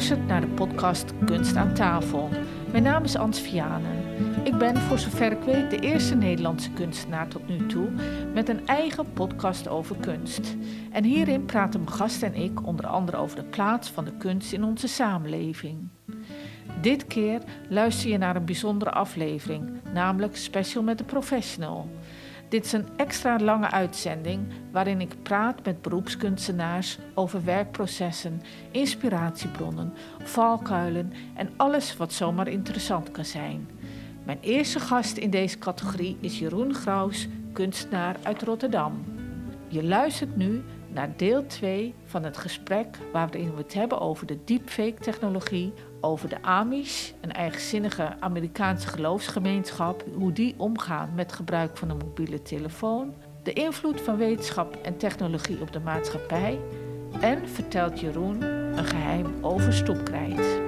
luistert naar de podcast Kunst aan tafel. Mijn naam is Ans Vianen. Ik ben, voor zover ik weet, de eerste Nederlandse kunstenaar tot nu toe met een eigen podcast over kunst. En hierin praten mijn gast en ik onder andere over de plaats van de kunst in onze samenleving. Dit keer luister je naar een bijzondere aflevering, namelijk Special met de Professional. Dit is een extra lange uitzending waarin ik praat met beroepskunstenaars over werkprocessen, inspiratiebronnen, valkuilen en alles wat zomaar interessant kan zijn. Mijn eerste gast in deze categorie is Jeroen Graus, kunstenaar uit Rotterdam. Je luistert nu naar deel 2 van het gesprek waarin we het hebben over de deepfake-technologie, over de Amish, een eigenzinnige Amerikaanse geloofsgemeenschap, hoe die omgaan met gebruik van een mobiele telefoon, de invloed van wetenschap en technologie op de maatschappij en vertelt Jeroen een geheim over stoepkrijt.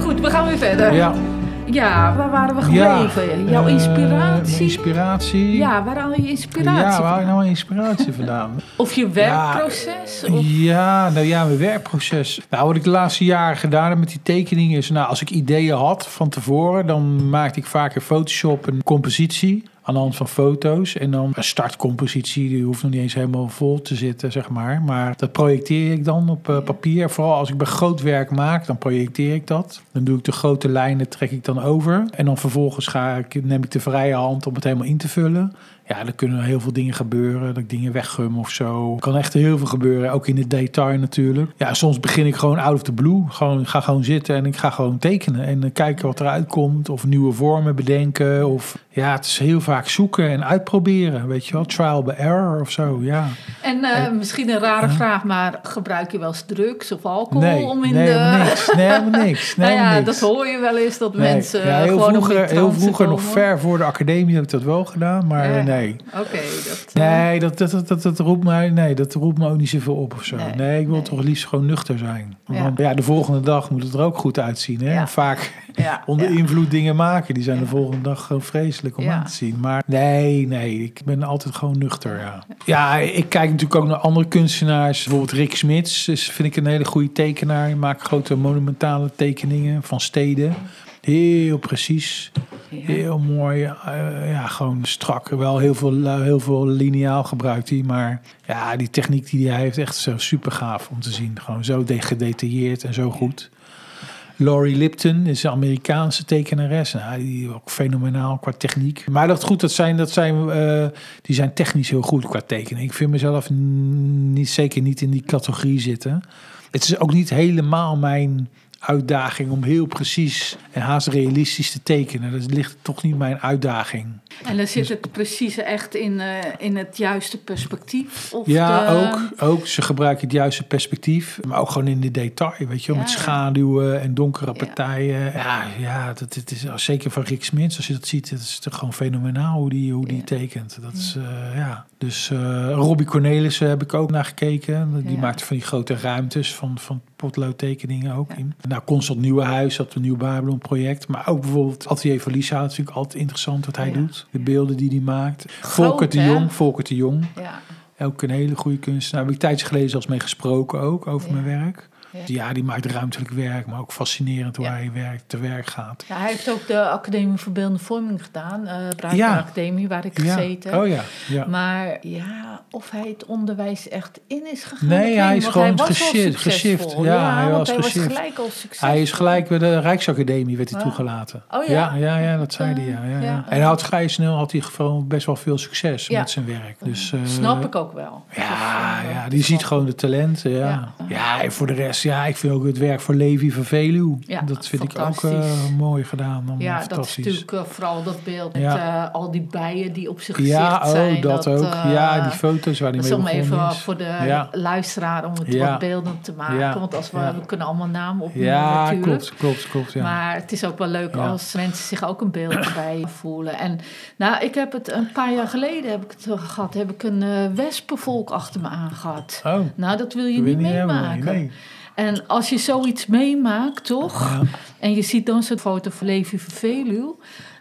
Goed, we gaan weer verder. Ja, Ja, waar waren we ja. gebleven? Jouw Eh, inspiratie? inspiratie. Ja, waar haal je inspiratie Ja, waar haal vandaan? nou inspiratie vandaan? Of je werkproces? of... Ja, nou ja, mijn werkproces. Nou, wat ik de laatste jaren gedaan heb met die tekeningen is... Nou, als ik ideeën had van tevoren... dan maakte ik vaak in Photoshop een compositie... aan de hand van foto's. En dan een startcompositie, die hoeft nog niet eens helemaal vol te zitten, zeg maar. Maar dat projecteer ik dan op eh, papier. Vooral als ik bij groot werk maak, dan projecteer ik dat. Dan doe ik de grote lijnen, trek ik dan over. En dan vervolgens ga ik, neem ik de vrije hand om het helemaal in te vullen. Ja, er kunnen heel veel dingen gebeuren. Dat ik dingen weggum of zo. Er kan echt heel veel gebeuren. Ook in het detail natuurlijk. Ja, soms begin ik gewoon out of the blue. Gewoon, ga gewoon zitten en ik ga gewoon tekenen. En dan kijken wat eruit komt. Of nieuwe vormen bedenken. Of ja, het is heel vaak zoeken en uitproberen. Weet je wel, trial by error of zo. Ja. En eh, misschien een rare vraag, maar gebruik je wel eens drugs of alcohol Nee, om in nee, de... niks. Nee, helemaal niks. Nee, nou ja, dat hoor je wel eens, dat Nee. mensen ja, heel gewoon vroeger, heel vroeger nog ver voor de academie heb ik dat wel gedaan. Maar Ja. nee. Oké, dat... eh, Nee, dat, dat, dat, dat, dat roept mij, nee, dat roept me ook niet zoveel op of zo. Nee, ik wil toch liefst gewoon nuchter zijn. Ja. Want ja, de volgende dag moet het er ook goed uitzien. Hè? Ja. Vaak onder invloed dingen maken. Die zijn de volgende dag gewoon vreselijk om Ja. aan te zien. Maar nee, nee, ik ben altijd gewoon nuchter, ja. Ja, ik kijk natuurlijk ook naar andere kunstenaars. Bijvoorbeeld Rick Smits is, vind ik een hele goede tekenaar. Hij maakt grote monumentale tekeningen van steden. Heel precies. Ja. Heel mooi. eh, ja, gewoon strak. Wel heel veel, eh, heel veel lineaal gebruikt hij. Maar ja, die techniek die hij heeft, echt zo super gaaf om te zien. Gewoon zo de- gedetailleerd en zo goed. Laurie Lipton is een Amerikaanse tekenares. Nou, die ook fenomenaal qua techniek. Maar dat goed, dat zijn, dat zijn, eh, die zijn technisch heel goed qua tekenen. Ik vind mezelf niet, zeker niet in die categorie zitten. Het is ook niet helemaal mijn uitdaging om heel precies en haast realistisch te tekenen. Dat ligt toch niet mijn uitdaging. En dan zit het precies echt in, eh, in het juiste perspectief? Of Ja, de- ook, ook. Ze gebruiken het juiste perspectief. Maar ook gewoon in de detail, weet je. Ja, met schaduwen en donkere Ja. partijen. Ja, ja dat, het is zeker van Rick Smits. Als je dat ziet, het is toch gewoon fenomenaal hoe die, hoe die Ja. tekent. Dat is, eh, ja. Dus eh, Robbie Cornelissen heb ik ook naar gekeken. Die maakte van die grote ruimtes van, van potloodtekeningen ook Ja. in. Nou, Constant Nieuwenhuis, dat een nieuw Babylon project. Maar ook bijvoorbeeld Atelier van Lisa. Dat is natuurlijk altijd interessant wat hij Ja. doet. De beelden die hij maakt. Volker de hè? Jong, Volker de Jong. Ja, Ook een hele goede kunstenaar. Heb ik tijdens geleden zelfs mee gesproken ook over mijn werk. Ja. Ja. die maakt ruimtelijk werk, maar ook fascinerend hoe hij werk, te werk gaat. Ja, hij heeft ook de Academie voor Beeldende Vorming gedaan. eh Bruikbaar Ja. Academie, waar ik gezeten heb. Oh ja, ja. Maar ja, of hij het onderwijs echt in is gegaan. Nee, hij is gewoon hij geshift-. Ja, hij was hij was geshift. gelijk al succesvol. Hij is gelijk bij de Rijksacademie werd hij toegelaten. Oh ja? ja? Ja, ja, dat zei hij. Ja, ja, ja. En hij had vrij snel had hij gewoon best wel veel succes met zijn werk. Dus, eh, Snap ik ook wel. Ja, Dus, eh, ja, die ziet gewoon de talenten. Ja. Ja. Ja. en voor de rest, ja, ik vind ook het werk voor Levi van. Ja, dat vind ik ook eh, mooi gedaan. Dan Ja, dat is natuurlijk eh, vooral dat beeld met Ja. eh, al die bijen die op zijn gezicht Ja, oh, zijn. dat, ook. ja, die foto's waar die mee is begonnen even is. voor de luisteraar om het wat beeldend te maken. Want als we, we kunnen allemaal namen opnoemen Ja, natuurlijk. klopt, klopt, klopt. Ja. Maar het is ook wel leuk als mensen zich ook een beeld erbij voelen. En nou, ik heb het een paar jaar geleden heb ik het gehad. Heb ik een wespenvolk achter me aangehad. oh, Nou, dat wil je dat niet meemaken. En als je zoiets meemaakt, toch? Ja. En je ziet dan zo'n foto van Levi van Veluwe.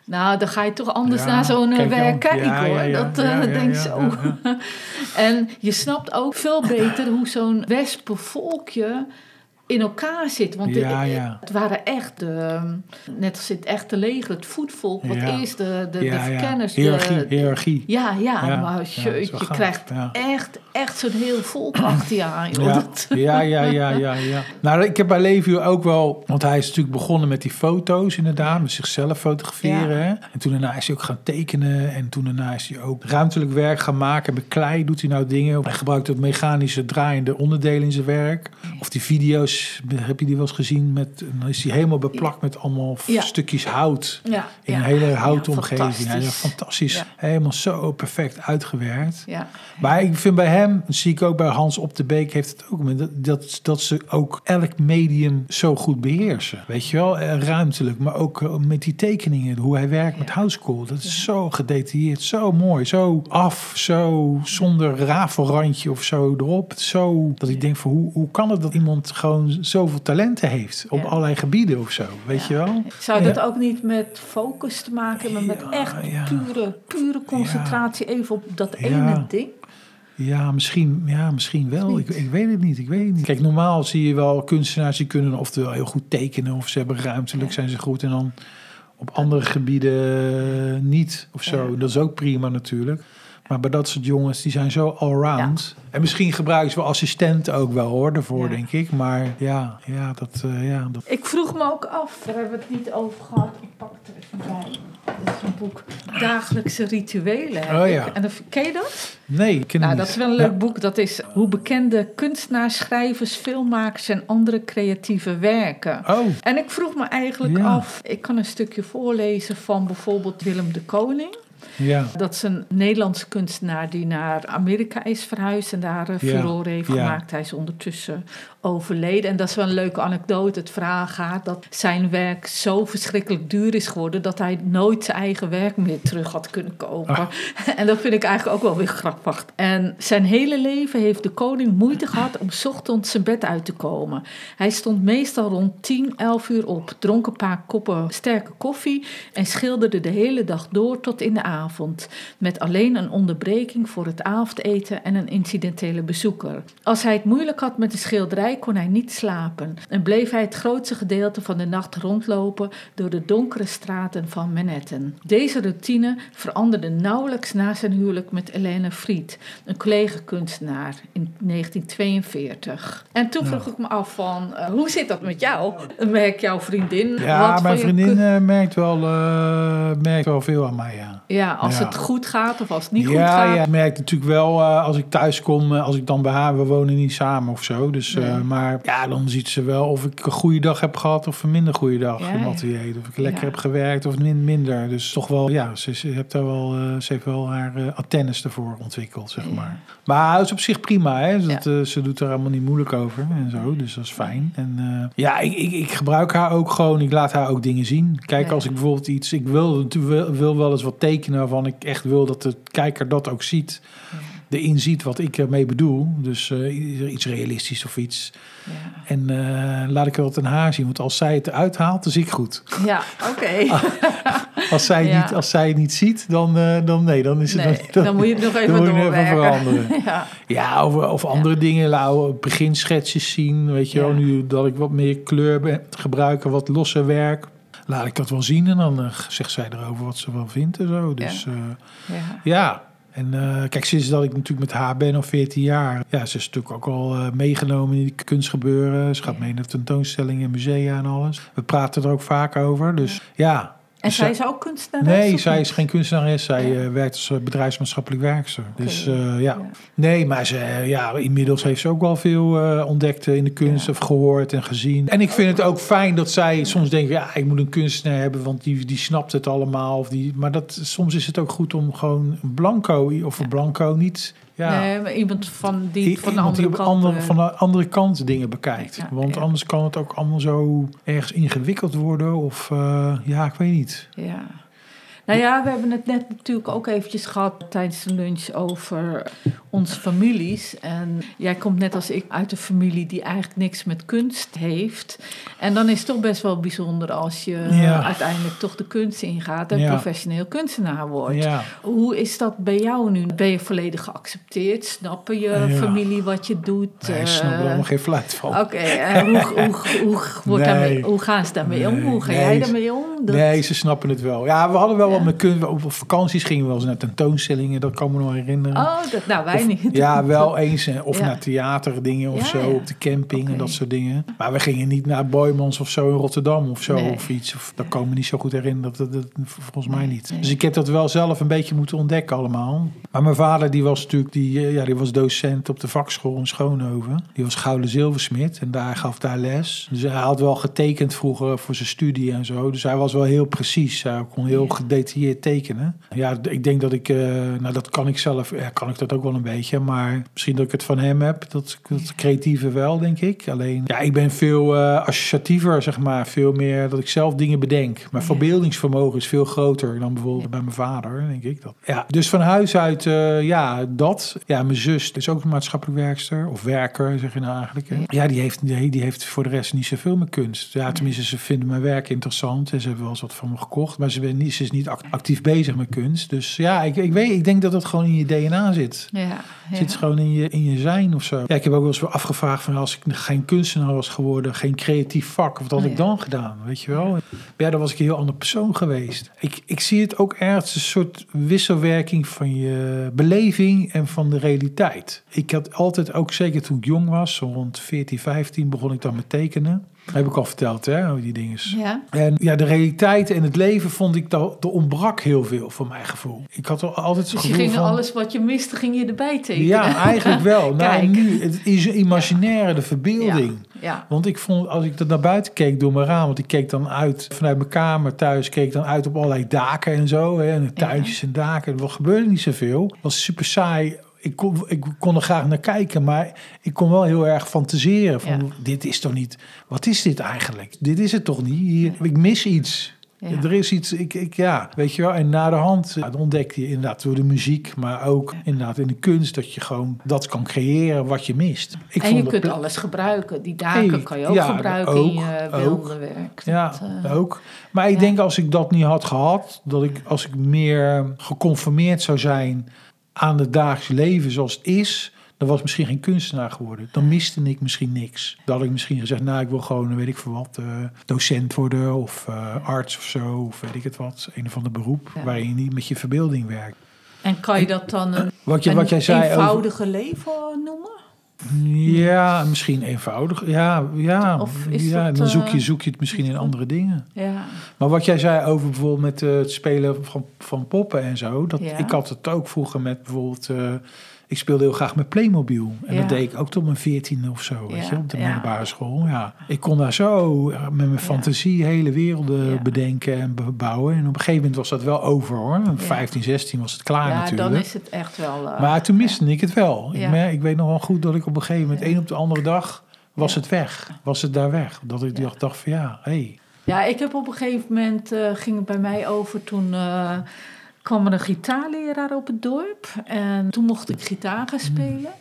Nou, dan ga je toch anders Ja, naar zo'n eh, dan. werk kijken Ja, hoor. ja, dat denk ja, zo. en je snapt ook veel beter hoe zo'n wespenvolkje in elkaar zit. Want de- Ja, ja. het waren echt, de, net als het echte leger, het voetvolk. Wat Ja. eerst de, de, de ja, ja. verkenners... de- Hiërarchie, hiërarchie. ja, ja, Ja, maar je krijgt ja. echt, echt zo'n heel volk achter je aan. Ja, ja, ja, ja, ja, ja. Nou, ik heb bij Levi ook wel... Want hij is natuurlijk begonnen met die foto's inderdaad. Met zichzelf fotograferen. Hè? En toen daarna is hij ook gaan tekenen. En toen daarna is hij ook ruimtelijk werk gaan maken. Met klei doet hij nou dingen. Hij gebruikt ook mechanische draaiende onderdelen in zijn werk. Of die video's, heb je die wel eens gezien? Met, dan is hij helemaal beplakt met allemaal Ja. stukjes hout. ja, In een hele houten Ja, omgeving. Ja, ja, fantastisch. fantastisch. Helemaal zo perfect uitgewerkt. Ja. Maar ik vind bij hem, dat zie ik ook bij Hans op de Beek, heeft het ook dat, dat, dat ze ook elk medium zo goed beheersen. Weet je wel, Eh, ruimtelijk, maar ook eh, met die tekeningen, hoe hij werkt met houtskool. Dat is zo gedetailleerd, zo mooi, zo af, zo zonder rafelrandje of zo erop. Zo dat ik denk van hoe, hoe kan het dat iemand gewoon zoveel talenten heeft op Ja. allerlei gebieden of zo, weet je wel? Zou dat ook niet met focus te maken hebben, met Ja, echt pure, pure concentratie even op dat ene ding? Ja, misschien, ja, misschien wel. Ik, ik weet het niet. Ik weet het niet. Kijk, normaal zie je wel kunstenaars die kunnen oftewel heel goed tekenen of ze hebben ruimtelijk zijn ze goed en dan op andere gebieden niet of zo. Dat is ook prima natuurlijk. Maar bij dat soort jongens, die zijn zo allround. En misschien gebruiken ze wel assistenten ook wel hoor, daarvoor Ja. denk ik. Maar ja, ja, dat, eh, ja, dat... Ik vroeg me ook af, daar hebben we het niet over gehad. Ik pak het er even bij. Dit is een boek Dagelijkse Rituelen. Oh ik. ja. En dan, ken je dat? Nee, ik ken Nou, dat is wel een leuk Ja. boek. Dat is hoe bekende kunstenaars, schrijvers, filmmakers en andere creatieve werken. Oh, En ik vroeg me eigenlijk Ja. af, ik kan een stukje voorlezen van bijvoorbeeld Willem de Koning. Ja. Dat is een Nederlandse kunstenaar die naar Amerika is verhuisd en daar uh, furore heeft gemaakt. Hij is ondertussen overleden. En dat is wel een leuke anekdote. Het verhaal gaat dat zijn werk zo verschrikkelijk duur is geworden dat hij nooit zijn eigen werk meer terug had kunnen kopen. Ah. En dat vind ik eigenlijk ook wel weer grappig. En zijn hele leven heeft de koning moeite gehad om 's ochtends zijn bed uit te komen. Hij stond meestal rond 10, 11 uur op, dronk een paar koppen sterke koffie en schilderde de hele dag door tot in de avond. Met alleen een onderbreking voor het avondeten en een incidentele bezoeker. Als hij het moeilijk had met de schilderij, kon hij niet slapen en bleef hij het grootste gedeelte van de nacht rondlopen door de donkere straten van Manhattan. Deze routine veranderde nauwelijks na zijn huwelijk met Helene Fried, een collega-kunstenaar in 1942. En toen Ja. vroeg ik me af van, eh, hoe zit dat met jou? Merk jouw vriendin? ja wat mijn vriendin kun- eh, merkt, wel, eh, merkt wel veel aan mij, ja. Ja, als Ja. het goed gaat of als het niet goed gaat. ja, ik merk natuurlijk wel eh, als ik thuis kom, eh, als ik dan bij haar, we wonen niet samen of zo. Dus, eh, Nee. maar ja, dan ziet ze wel of ik een goede dag heb gehad of een minder goede dag Ja, in atelier. Of ik lekker heb gewerkt of min, minder. Dus toch wel, ja, ze, ze, heeft daar wel, ze heeft wel haar antennes ervoor ontwikkeld, zeg maar. Maar het is op zich prima, hè. Dat, Ja. eh, ze doet er allemaal niet moeilijk over en zo, dus dat is fijn. En eh, ja, ik, ik, ik gebruik haar ook gewoon, ik laat haar ook dingen zien. Kijk, Ja. als ik bijvoorbeeld iets, ik wil, wil, wil wel eens wat tekenen waarvan ik echt wil dat de kijker dat ook ziet. Erin ziet wat ik ermee bedoel. Dus eh, iets realistisch of iets. Ja, En eh, laat ik het aan haar zien. Want als zij het eruit haalt, dan zie ik goed. ja oké. Als zij, Ja. niet, als zij het niet ziet, dan, eh, dan nee, dan is het... Nee, dan moet je het nog even dan moet je doorwerken. veranderen. Ja, Ja, of, of andere dingen. Lauwe beginschetsjes zien. Weet je wel, Ja. nu dat ik wat meer kleur ben gebruiken, wat losser werk. Laat ik dat wel zien en dan eh, zegt zij erover wat ze wel vindt en zo. Dus Ja. ja. ja. ja. En eh, kijk, sinds dat ik natuurlijk met haar ben, al 14 jaar, ja, ze is natuurlijk ook al eh, meegenomen in die kunstgebeuren. Ze gaat mee naar tentoonstellingen, musea en alles. We praten er ook vaak over. Dus ja. En Dus zij zij- is ook kunstenares? Nee, zij is geen kunstenares. Zij Ja. eh, werkt als eh, bedrijfsmaatschappelijk werkster. Dus eh, ja. Ja. Nee, maar ze, ja, inmiddels heeft ze ook wel veel ontdekt in de kunst Ja. of gehoord en gezien. En ik vind het ook fijn dat zij soms denkt, ja, ik moet een kunstenaar hebben, want die, die snapt het allemaal. Of die, maar dat, soms is het ook goed om gewoon blanco of blanco niet. Ja, Nee, maar iemand van die I- van de andere kant... andere, eh, van de andere kant dingen bekijkt. Ja, Want ja. anders kan het ook allemaal zo ergens ingewikkeld worden. Of eh, ja, ik weet niet. Ja. Nou ja, we hebben het net natuurlijk ook eventjes gehad tijdens de lunch over onze families. En jij komt net als ik uit een familie die eigenlijk niks met kunst heeft. En dan is het toch best wel bijzonder als je Ja. uiteindelijk toch de kunst ingaat en Ja. professioneel kunstenaar wordt. Ja. Hoe is dat bij jou nu? Ben je volledig geaccepteerd? Snappen je familie wat je doet? Nee, ik Eh, snap er allemaal geen fluit van. Oké, en hoe, hoe, hoe, wordt Nee. daarmee, hoe gaan ze daarmee om? Hoe ga jij daarmee om? Dat- Nee, ze snappen het wel. Ja, we hadden wel Ja. kunst. Op vakanties gingen we wel eens naar tentoonstellingen. Dat kan me nog herinneren. Oh, dat, nou wij Of- niet. Ja, wel eens. eh, Of Ja. naar theaterdingen of zo. Op de camping en dat soort dingen. Maar we gingen niet naar Boymans of zo in Rotterdam of zo. Nee. Of iets. Of, dat kan me niet zo goed herinneren. Dat, dat, volgens mij niet. Dus ik heb dat wel zelf een beetje moeten ontdekken allemaal. Maar mijn vader die was natuurlijk die, eh, ja, die was docent op de vakschool in Schoonhoven. Die was gouden zilversmid en daar gaf daar les. Dus hij had wel getekend vroeger voor zijn studie en zo. Dus hij was wel heel precies. Hij kon heel Gedetailleerd tekenen. Ja, ik denk dat ik, eh, nou dat kan ik zelf, ja, kan ik dat ook wel een beetje. Maar misschien dat ik het van hem heb, dat, dat creatieve wel, denk ik. Alleen, ja, ik ben veel eh, associatiever, zeg maar. Veel meer dat ik zelf dingen bedenk. Mijn Ja. verbeeldingsvermogen is veel groter dan bijvoorbeeld bij mijn vader, denk ik. Dat. Ja, dus van huis uit, eh, ja, dat. Ja, mijn zus is ook een maatschappelijk werkster. Of werker, zeg je nou eigenlijk. hè. Ja, die heeft, die, die heeft voor de rest niet zoveel met kunst. Ja, tenminste, ze vinden mijn werk interessant. En ze hebben wel eens wat van me gekocht. Maar ze, ben niet, ze is niet actief bezig met kunst. Dus ja, ik, ik, weet, ik denk dat het gewoon in je DNA zit. Ja, zit gewoon in je, in je zijn of zo. Ja, ik heb ook wel eens afgevraagd van als ik geen kunstenaar was geworden, geen creatief vak, wat had ik dan gedaan? Weet je wel? Ja, dan was ik een heel ander persoon geweest. Ik, ik zie het ook ergens een soort wisselwerking van je beleving en van de realiteit. Ik had altijd ook, zeker toen ik jong was, zo rond 14, 15, begon ik dan met tekenen. Heb ik al verteld, hè, hoe die dingen. Ja. En ja, de realiteit en het leven vond ik, dat er ontbrak heel veel voor mijn gevoel. Ik had al altijd het Dus je gevoel ging van... alles wat je miste, ging je erbij tekenen. Ja, eigenlijk wel. nou, nu, het is een imaginaire, de verbeelding. Ja. Want ik vond, als ik er naar buiten keek door mijn raam, want ik keek dan uit vanuit mijn kamer thuis, keek dan uit op allerlei daken en zo, hè, en tuintjes en daken. Er gebeurde niet zoveel. Het was super saai. Ik kon, ik kon er graag naar kijken, maar ik kon wel heel erg fantaseren. Van, Ja. dit is toch niet, wat is dit eigenlijk? Dit is het toch niet? Hier, ik mis iets. Ja. Er is iets, ik, ik, ja, weet je wel. En na de hand ja, dan ontdek je inderdaad door de muziek, maar ook inderdaad in de kunst, dat je gewoon dat kan creëren wat je mist. Ik en je kunt alles gebruiken. Die daken Hey, kan je ook gebruiken ook, in je beeldenwerk. Ja, Dat, eh, ook. Maar ik denk als ik dat niet had gehad, dat ik als ik meer geconformeerd zou zijn aan het dagelijks leven zoals het is, dan was ik misschien geen kunstenaar geworden. Dan miste ik misschien niks. Dan had ik misschien gezegd, nou ik wil gewoon, weet ik veel wat, eh, docent worden of eh, arts of zo, of weet ik het wat. Een of ander beroep Ja. waarin je niet met je verbeelding werkt. En kan je dat dan een, Wat, je, wat jij zei over... eenvoudige leven noemen? Ja, misschien eenvoudig. Ja, ja, Of is ja dat, dan zoek je, eh, zoek je het misschien in andere dingen. Ja. Maar wat jij zei over bijvoorbeeld met eh, het spelen van, van poppen en zo. Dat, Ja. Ik had het ook vroeger met bijvoorbeeld... ik speelde heel graag met Playmobil. En Ja. dat deed ik ook tot mijn veertiende of zo. Weet Ja, je, op de ja. middelbare school. Ja. Ik kon daar zo eh, met mijn fantasie hele werelden Ja. bedenken en bebouwen. En op een gegeven moment was dat wel over hoor. 15, 16 was het klaar ja, natuurlijk. dan is het echt wel... eh, Maar toen miste ik het wel. Ja. Ik, ik weet nog wel goed dat ik op een gegeven moment, Ja. één op de andere dag, was Ja. het weg. Was het daar weg. Dat ik Ja. dacht, dacht van ja, hé. Hey. Ja, ik heb op een gegeven moment, eh, ging het bij mij over, toen kwam er een gitaarleraar op het dorp. En toen mocht ik gitaar gaan spelen.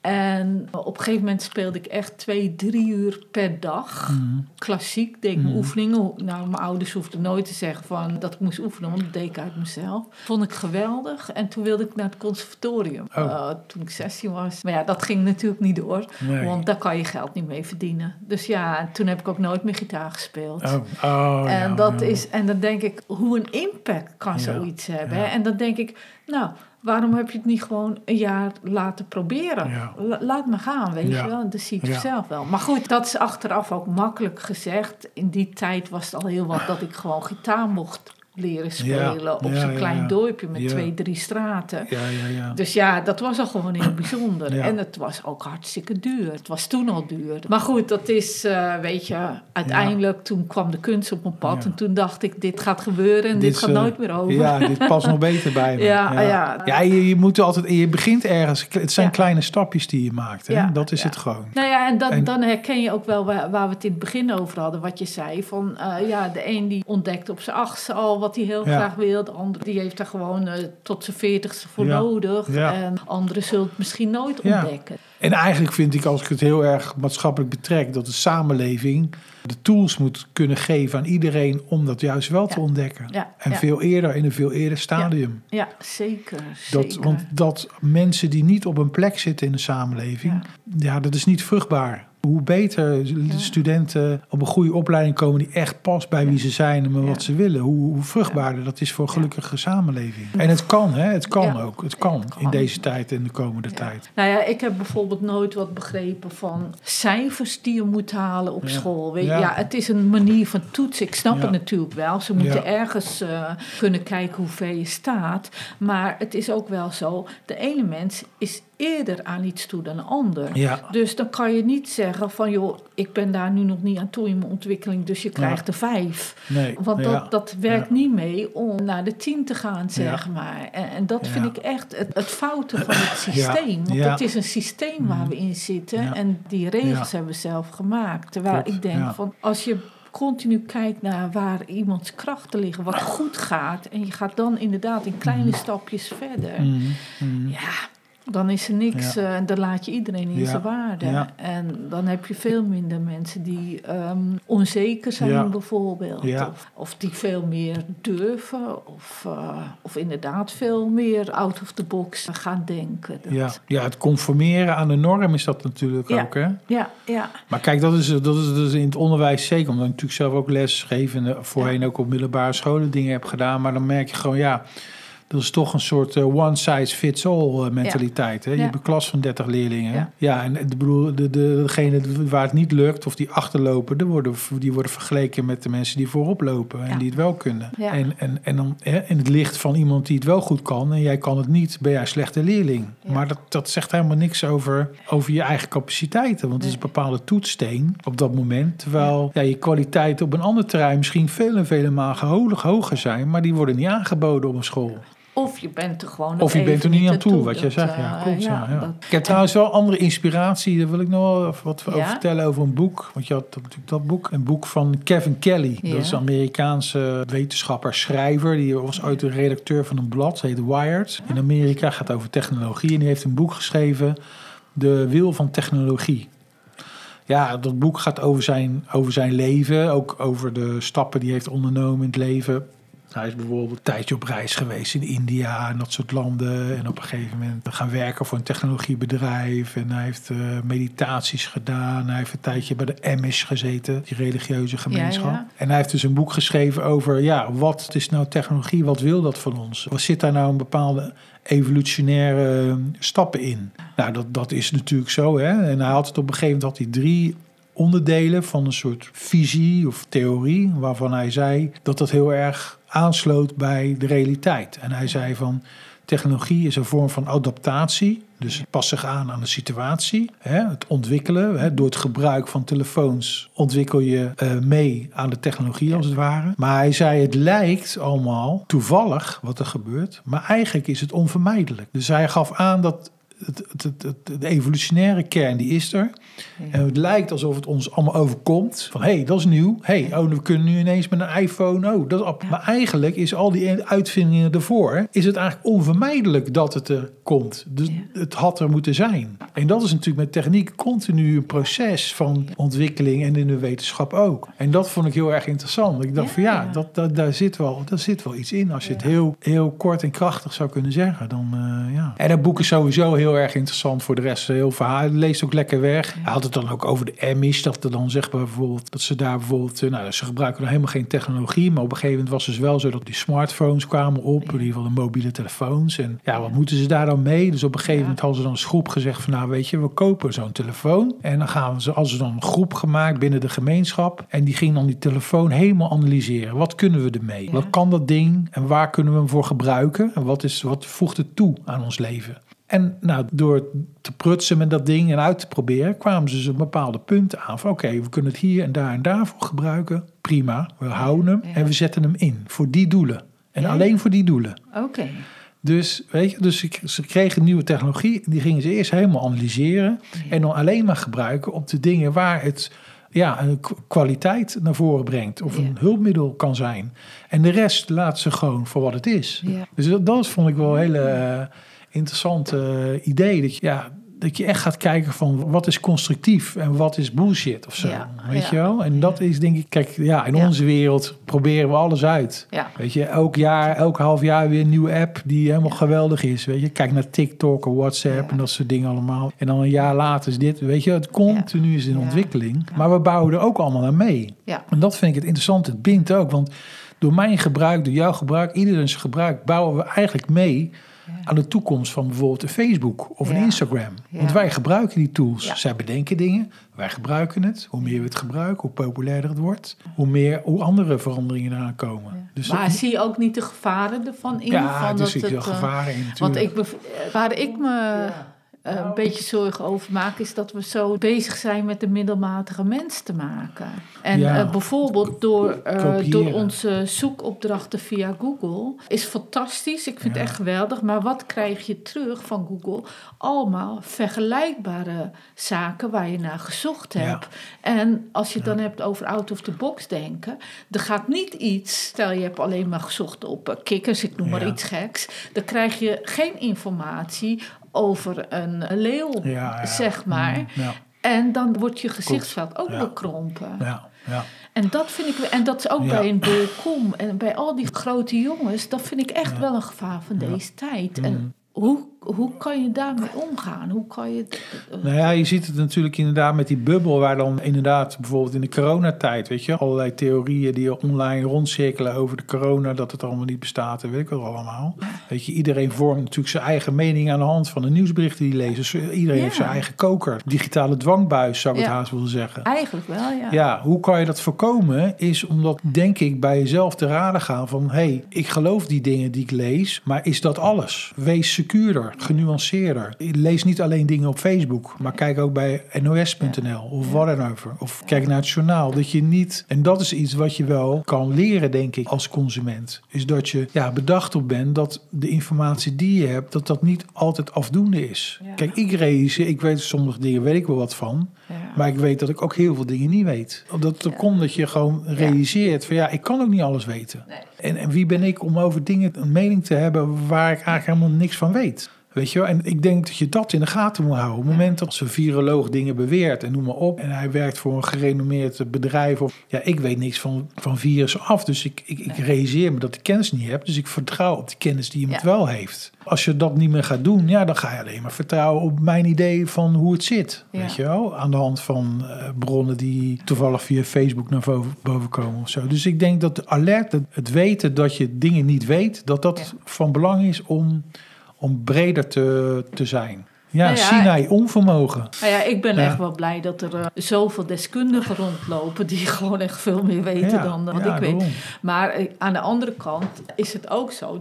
En op een gegeven moment speelde ik echt twee, drie uur per dag. Mhm. Klassiek, deed ik Mhm. oefeningen. Nou, mijn ouders hoefden nooit te zeggen van dat ik moest oefenen, want dat deed ik uit mezelf. Vond ik geweldig. En toen wilde ik naar het conservatorium, Oh. eh, toen ik 16 was. Maar ja, dat ging natuurlijk niet door, Nee. want daar kan je geld niet mee verdienen. Dus ja, toen heb ik ook nooit meer gitaar gespeeld. Oh, oh, En, ja, dat ja. is, en dan denk ik, hoe een impact kan Ja, zoiets hebben. hè? En dan denk ik, nou, waarom heb je het niet gewoon een jaar laten proberen? Ja. La- laat me gaan, weet Ja. je wel. Dan zie Ja. zelf wel. Maar goed, dat is achteraf ook makkelijk gezegd. In die tijd was het al heel wat dat ik gewoon gitaar mocht leren spelen. op zo'n ja, klein ja. dorpje met twee, drie straten. Ja, ja, ja. Dus ja, dat was al gewoon heel bijzonder. En het was ook hartstikke duur. Het was toen al duur. Maar goed, dat is, eh, weet je, uiteindelijk toen kwam de kunst op mijn pad. En toen dacht ik, dit gaat gebeuren en dit, Dit, gaat eh, nooit meer over. Ja, dit past nog beter bij me. Ja, ja. ja. Ja, je, je moet altijd, je begint ergens. Het zijn kleine stapjes die je maakt. Hè? Ja, Dat is het gewoon. Nou ja, en, dan En- dan herken je ook wel waar, waar we het in het begin over hadden, wat je zei. Van eh, ja, de een die ontdekt op zijn achtste al wat hij heel Ja. graag wil. De andere die heeft daar gewoon eh, tot zijn veertigste voor Ja. nodig. Ja. En anderen zullen het misschien nooit Ja. ontdekken. En eigenlijk vind ik, als ik het heel erg maatschappelijk betrek, dat de samenleving de tools moet kunnen geven aan iedereen om dat juist wel te ontdekken. En veel eerder, in een veel eerder stadium. Ja, zeker. Dat, zeker. want dat mensen die niet op een plek zitten in de samenleving, ja, dat is niet vruchtbaar. Hoe beter de studenten op een goede opleiding komen die echt past bij wie ze zijn en wat ze willen, hoe, hoe vruchtbaarder dat is voor een gelukkige samenleving. En het kan, hè? Het kan ook. Het kan, Het kan. in deze tijd en de komende tijd. Nou ja, ik heb bijvoorbeeld nooit wat begrepen van cijfers die je moet halen op school. Weet je, Ja. het is een manier van toetsen. Ik snap het natuurlijk wel. Ze moeten ergens eh, kunnen kijken hoe ver je staat. Maar het is ook wel zo, de ene mens is eerder aan iets toe dan de ander. Ja. Dus dan kan je niet zeggen van joh, ik ben daar nu nog niet aan toe in mijn ontwikkeling, dus je krijgt er vijf. Nee. Want ja. dat, dat werkt Ja. niet mee om naar de tien te gaan, zeg maar. En, en dat vind ik echt het, het foute van het systeem. Want het is een systeem waar we in zitten. En die regels hebben we zelf gemaakt. Terwijl Klopt, ik denk van als je continu kijkt naar waar iemands krachten liggen, wat goed gaat. En je gaat dan inderdaad in kleine stapjes verder. Mhm. Mhm. Ja, dan is er niks. Ja. eh, En dan laat je iedereen in Ja. zijn waarde. Ja. En dan heb je veel minder mensen die ehm, onzeker zijn, bijvoorbeeld. Of, of die veel meer durven. Of, eh, of inderdaad veel meer out of the box gaan denken. Dat- Ja. ja, het conformeren aan de norm is dat natuurlijk ook. Hè? ja, ja. Maar kijk, dat is, dat is dus in het onderwijs zeker. Omdat ik natuurlijk zelf ook les geef en eh, voorheen ook op middelbare scholen dingen heb gedaan. Maar dan merk je gewoon, ja, dat is toch een soort eh, one size fits all eh, mentaliteit. Hè? Je hebt een klas van 30 leerlingen. Ja. En bedoel, de, de, degene waar het niet lukt of die achterlopen, die worden, die worden vergeleken met de mensen die voorop lopen en die het wel kunnen. En, en, en dan hè, in het licht van iemand die het wel goed kan en jij kan het niet, ben jij een slechte leerling. Maar dat, dat zegt helemaal niks over, over je eigen capaciteiten. Want het is een bepaalde toetssteen op dat moment. Terwijl ja. je kwaliteiten op een ander terrein misschien vele, vele malen hoger zijn. Maar die worden niet aangeboden op een school. Of je bent er gewoon Of je bent er niet aan toe, toe. wat jij zegt. Ja, eh, klopt. Ja, ja. dat- Ik heb trouwens wel andere inspiratie. Daar wil ik nog wel wat over vertellen over een boek. Want je had natuurlijk dat boek. Een boek van Kevin Kelly. Dat is een Amerikaanse wetenschapper, schrijver. Die was ooit de redacteur van een blad. Het heet Wired. In Amerika gaat over technologie. En die heeft een boek geschreven. De Wil van Technologie. Ja, dat boek gaat over zijn, over zijn leven. Ook over de stappen die hij heeft ondernomen in het leven. Hij is bijvoorbeeld een tijdje op reis geweest in India en dat soort landen. En op een gegeven moment gaan werken voor een technologiebedrijf. En hij heeft eh, meditaties gedaan. Hij heeft een tijdje bij de Amish gezeten, die religieuze gemeenschap. ja. En hij heeft dus een boek geschreven over, ja, wat is nou technologie? Wat wil dat van ons? Wat zit daar nou een bepaalde evolutionaire eh, stappen in? Nou, dat, dat is natuurlijk zo. Hè? En hij had het op een gegeven moment had hij drie onderdelen van een soort visie of theorie, waarvan hij zei dat dat heel erg aansloot bij de realiteit. En hij zei van technologie is een vorm van adaptatie, dus past zich aan aan de situatie. Hè, het ontwikkelen, hè, door het gebruik van telefoons ontwikkel je eh, mee aan de technologie als het ware. Maar hij zei het lijkt allemaal toevallig wat er gebeurt, maar eigenlijk is het onvermijdelijk. Dus hij gaf aan dat het, het, de evolutionaire kern die is er. En het lijkt alsof het ons allemaal overkomt. Van hé, hey, dat is nieuw. Hé, hey, oh, we kunnen nu ineens met een iPhone. Oh, dat. Maar eigenlijk is al die uitvindingen ervoor... is het eigenlijk onvermijdelijk dat het er komt. Dus Ja. het had er moeten zijn. En dat is natuurlijk met techniek continu een proces van ontwikkeling... en in de wetenschap ook. En dat vond ik heel erg interessant. Ik dacht van ja, dat, daar, zit wel, daar zit wel iets in. Als je het heel, heel kort en krachtig zou kunnen zeggen. Dan, eh, ja. En dat boek is sowieso heel erg interessant voor de rest. Heel verhaal. Leest ook lekker weg. Hij had het dan ook over de Amish. Dat er dan zeg maar bijvoorbeeld dat ze daar bijvoorbeeld. eh, Nou, ze gebruiken nog helemaal geen technologie. Maar op een gegeven moment was het dus wel zo dat die smartphones kwamen op. In ieder geval de mobiele telefoons. En ja, wat moeten ze daar dan mee? Dus op een gegeven moment hadden ze dan als groep gezegd van nou weet je, we kopen zo'n telefoon. En dan gaan ze, als ze dan een groep gemaakt binnen de gemeenschap. En die ging dan die telefoon helemaal analyseren. Wat kunnen we ermee? Wat kan dat ding? En waar kunnen we hem voor gebruiken? En wat, is, wat voegt het toe aan ons leven? En nou, door te prutsen met dat ding en uit te proberen, kwamen ze dus een bepaalde punten aan. Van oké, we kunnen het hier en daar en daar voor gebruiken. Prima, we houden hem Ja. en we zetten hem in voor die doelen. En Ja. alleen voor die doelen. Oké. Dus, weet je, dus ze, kregen nieuwe technologie. Die gingen ze eerst helemaal analyseren. En dan alleen maar gebruiken op de dingen waar het ja, een kwaliteit naar voren brengt. Of een hulpmiddel kan zijn. En de rest laat ze gewoon voor wat het is. Ja. Dus dat, dat vond ik wel hele eh, interessante eh, idee. Dat je, ja, dat je echt gaat kijken van wat is constructief en wat is bullshit of zo. Ja, Weet ja. je wel? En dat is denk ik, kijk, ja, in Ja. onze wereld proberen we alles uit. Ja. Weet je, elk jaar, elk half jaar weer een nieuwe app die helemaal geweldig is. Weet je, kijk naar TikTok of WhatsApp en dat soort dingen allemaal. En dan een jaar later is dit, weet je, het continu is in ontwikkeling. Maar we bouwen er ook allemaal aan mee. Ja. En dat vind ik het interessant. Het bindt ook, want door mijn gebruik, door jouw gebruik, iedereen's gebruik, bouwen we eigenlijk mee aan de toekomst van bijvoorbeeld een Facebook of een. Instagram. Want Ja. wij gebruiken die tools. Ja. Zij bedenken dingen, wij gebruiken het. Hoe meer we het gebruiken, hoe populairder het wordt. Hoe meer, hoe andere veranderingen eraan komen. Dus Maar dat- zie je ook niet de gevaren ervan in? ja, van dus ik het, eh, gevaren in natuurlijk. Want ik, bev- waar ik me eh, een beetje zorgen over maak, is dat we zo bezig zijn met de middelmatige mens te maken. En Ja. eh, bijvoorbeeld door, eh, door onze zoekopdrachten via Google is fantastisch. Ik vind Ja. het echt geweldig. Maar wat krijg je terug van Google? Allemaal vergelijkbare zaken waar je naar gezocht Ja. hebt. En als je het dan hebt over out of the box denken, er gaat niet iets. Stel je hebt alleen maar gezocht op kikkers, ik noem maar iets geks. Dan krijg je geen informatie over een leeuw, Ja, zeg maar. Mm, En dan wordt je gezichtsveld ook bekrompen. ja, ja. En dat vind ik, en dat is ook bij een Bolkom en bij al die grote jongens, dat vind ik echt wel een gevaar van deze tijd. Mm. En hoe, hoe kan je daarmee omgaan? Hoe kan je. Nou ja, je ziet het natuurlijk inderdaad met die bubbel, waar dan inderdaad bijvoorbeeld in de coronatijd, weet je, allerlei theorieën die online rondcirkelen over de corona, dat het allemaal niet bestaat en weet ik wel allemaal. Weet je, iedereen vormt natuurlijk zijn eigen mening aan de hand van de nieuwsberichten die lezen. Dus iedereen Ja. heeft zijn eigen koker, digitale dwangbuis zou ik het haast willen zeggen. Eigenlijk wel, ja. Ja, hoe kan je dat voorkomen? Is omdat, denk ik, bij jezelf te raden gaan van... hé, hey, ik geloof die dingen die ik lees, maar is dat alles? Wees secuurder, genuanceerder. Lees niet alleen dingen op Facebook, maar kijk ook bij nos.nl of wat dan over. Of kijk naar het journaal. Dat je niet... En dat is iets wat je wel kan leren, denk ik, als consument. Is dat je ja, bedacht op bent dat de informatie die je hebt... dat dat niet altijd afdoende is. Ja. Kijk, ik realiseer, ik weet sommige dingen, weet ik wel wat van... Ja. Maar ik weet dat ik ook heel veel dingen niet weet. Het komt dat je gewoon realiseert van ja, ik kan ook niet alles weten. Nee. En, en wie ben ik om over dingen een mening te hebben waar ik eigenlijk helemaal niks van weet? Weet je wel? En ik denk dat je dat in de gaten moet houden. Op het moment dat zo'n viroloog dingen beweert en noem maar op. En hij werkt voor een gerenommeerd bedrijf. Of, ja, ik weet niks van, van virussen af. Dus ik, ik, ik realiseer me dat ik kennis niet heb. Dus ik vertrouw op de kennis die iemand Ja. wel heeft. Als je dat niet meer gaat doen, ja, dan ga je alleen maar vertrouwen op mijn idee van hoe het zit. Ja. Weet je wel? Aan de hand van eh, bronnen die toevallig via Facebook naar boven, boven komen of zo. Dus ik denk dat de alert, het, het weten dat je dingen niet weet, dat dat Ja. van belang is om, om breder te, te zijn. Ja, Nou ja, Sinai, onvermogen. Nou ja, ik ben Ja. echt wel blij dat er eh, zoveel deskundigen rondlopen die gewoon echt veel meer weten Ja, dan eh, wat ik weet. daarom. Maar eh, aan de andere kant is het ook zo.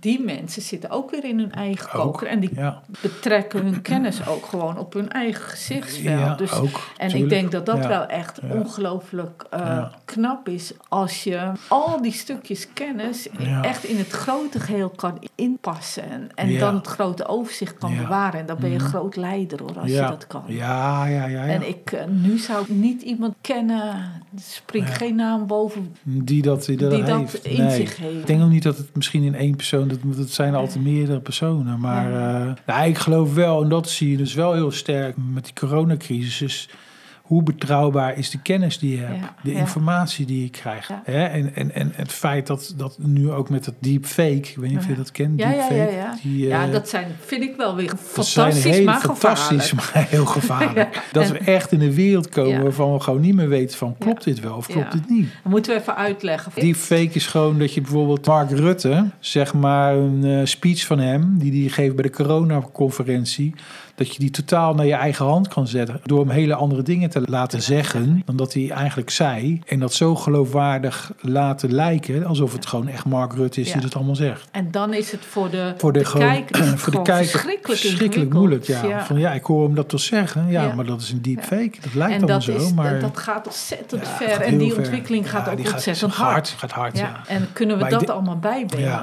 Die mensen zitten ook weer in hun eigen Ook, koker. En die ja. betrekken hun kennis ook gewoon op hun eigen gezichtsveld. Ja, dus, ook, en tuurlijk. ik denk dat dat Ja. wel echt ongelooflijk eh, knap is. Als je al die stukjes kennis echt in het grote geheel kan inpassen. En, dan het grote overzicht kan bewaren. En dan ben je Mhm. groot leider hoor, als je dat kan. Ja, ja, ja. En ik, eh, nu zou ik niet iemand kennen, springt Ja. geen naam boven, Die dat, die dat, die dat heeft. in Nee. zich heeft. Ik denk ook niet dat het misschien in één persoon, dat, dat zijn altijd meerdere personen. Maar Ja. eh, nou, ik geloof wel, en dat zie je dus wel heel sterk met die coronacrisis, is hoe betrouwbaar is de kennis die je hebt, Ja, de ja. informatie die je krijgt. Ja. Hè? En, en, en het feit dat, dat nu ook met dat deepfake, ik weet niet of je dat kent, deepfake, ja, ja. die, eh, dat zijn, vind ik wel weer dat fantastisch, maar fantastisch, gevaarlijk. maar heel gevaarlijk. Dat En- we echt in een wereld komen waarvan we gewoon niet meer weten van klopt dit wel of klopt dit niet. Dan moeten we even uitleggen. Die fake is gewoon dat je bijvoorbeeld Mark Rutte, zeg maar een eh, speech van hem, die die geeft bij de coronaconferentie, dat je die totaal naar je eigen hand kan zetten. Door hem hele andere dingen te laten zeggen dan dat hij eigenlijk zei. En dat zo geloofwaardig laten lijken, alsof het gewoon echt Mark Rutte is Ja. die dat allemaal zegt. En dan is het voor de, Voor de, gewoon, kijker, het voor de kijker verschrikkelijk, verschrikkelijk moeilijk. Ja. Van ja, ik hoor hem dat toch zeggen. Ja, Ja. maar dat is een deepfake. Dat lijkt dat, zo. is, maar dat gaat ontzettend ver. En die ver. ontwikkeling gaat ook gaat ontzettend hard. Gaat hard, ja. En kunnen we Maar dat allemaal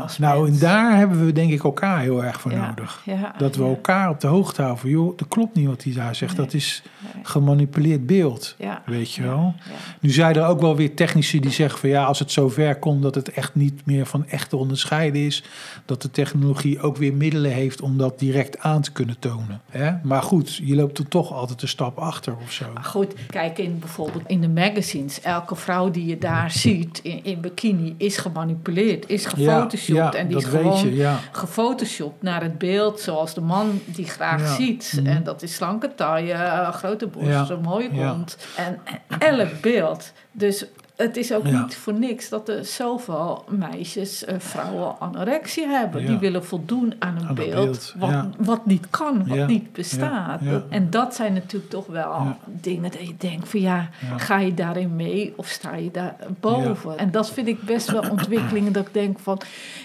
als nou, en daar hebben we denk ik elkaar heel erg voor nodig. Dat we elkaar op de hoogte houden van... joh, dat klopt niet wat hij daar zegt. Nee. Dat is Nee. gemanipuleerd beeld, Ja. weet je wel. ja. Nu zijn er ook wel weer technici die zeggen van... ja, als het zover komt dat het echt niet meer van echt te onderscheiden is... dat de technologie ook weer middelen heeft om dat direct aan te kunnen tonen. Hè? Maar goed, je loopt er toch altijd een stap achter of zo. Maar goed, kijk in bijvoorbeeld in de magazines. Elke vrouw die je daar ziet in, in bikini is gemanipuleerd, is gefotoshopt. en die is gewoon je, gefotoshopt naar het beeld zoals de man die graag Ja. Ziet. Mhm. En dat is slanke taille, grote borst, Ja. een mooie kont. En, en elk beeld. Dus het is ook Ja. niet voor niks dat er zoveel meisjes, eh, vrouwen anorexie hebben. Ja. Die willen voldoen aan een Aan beeld, beeld, wat, ja. wat niet kan, wat niet bestaat. En dat zijn natuurlijk toch wel dingen dat je denkt van ja, Ja. ga je daarin mee of sta je daar boven? En dat vind ik best wel ontwikkelingen dat ik denk van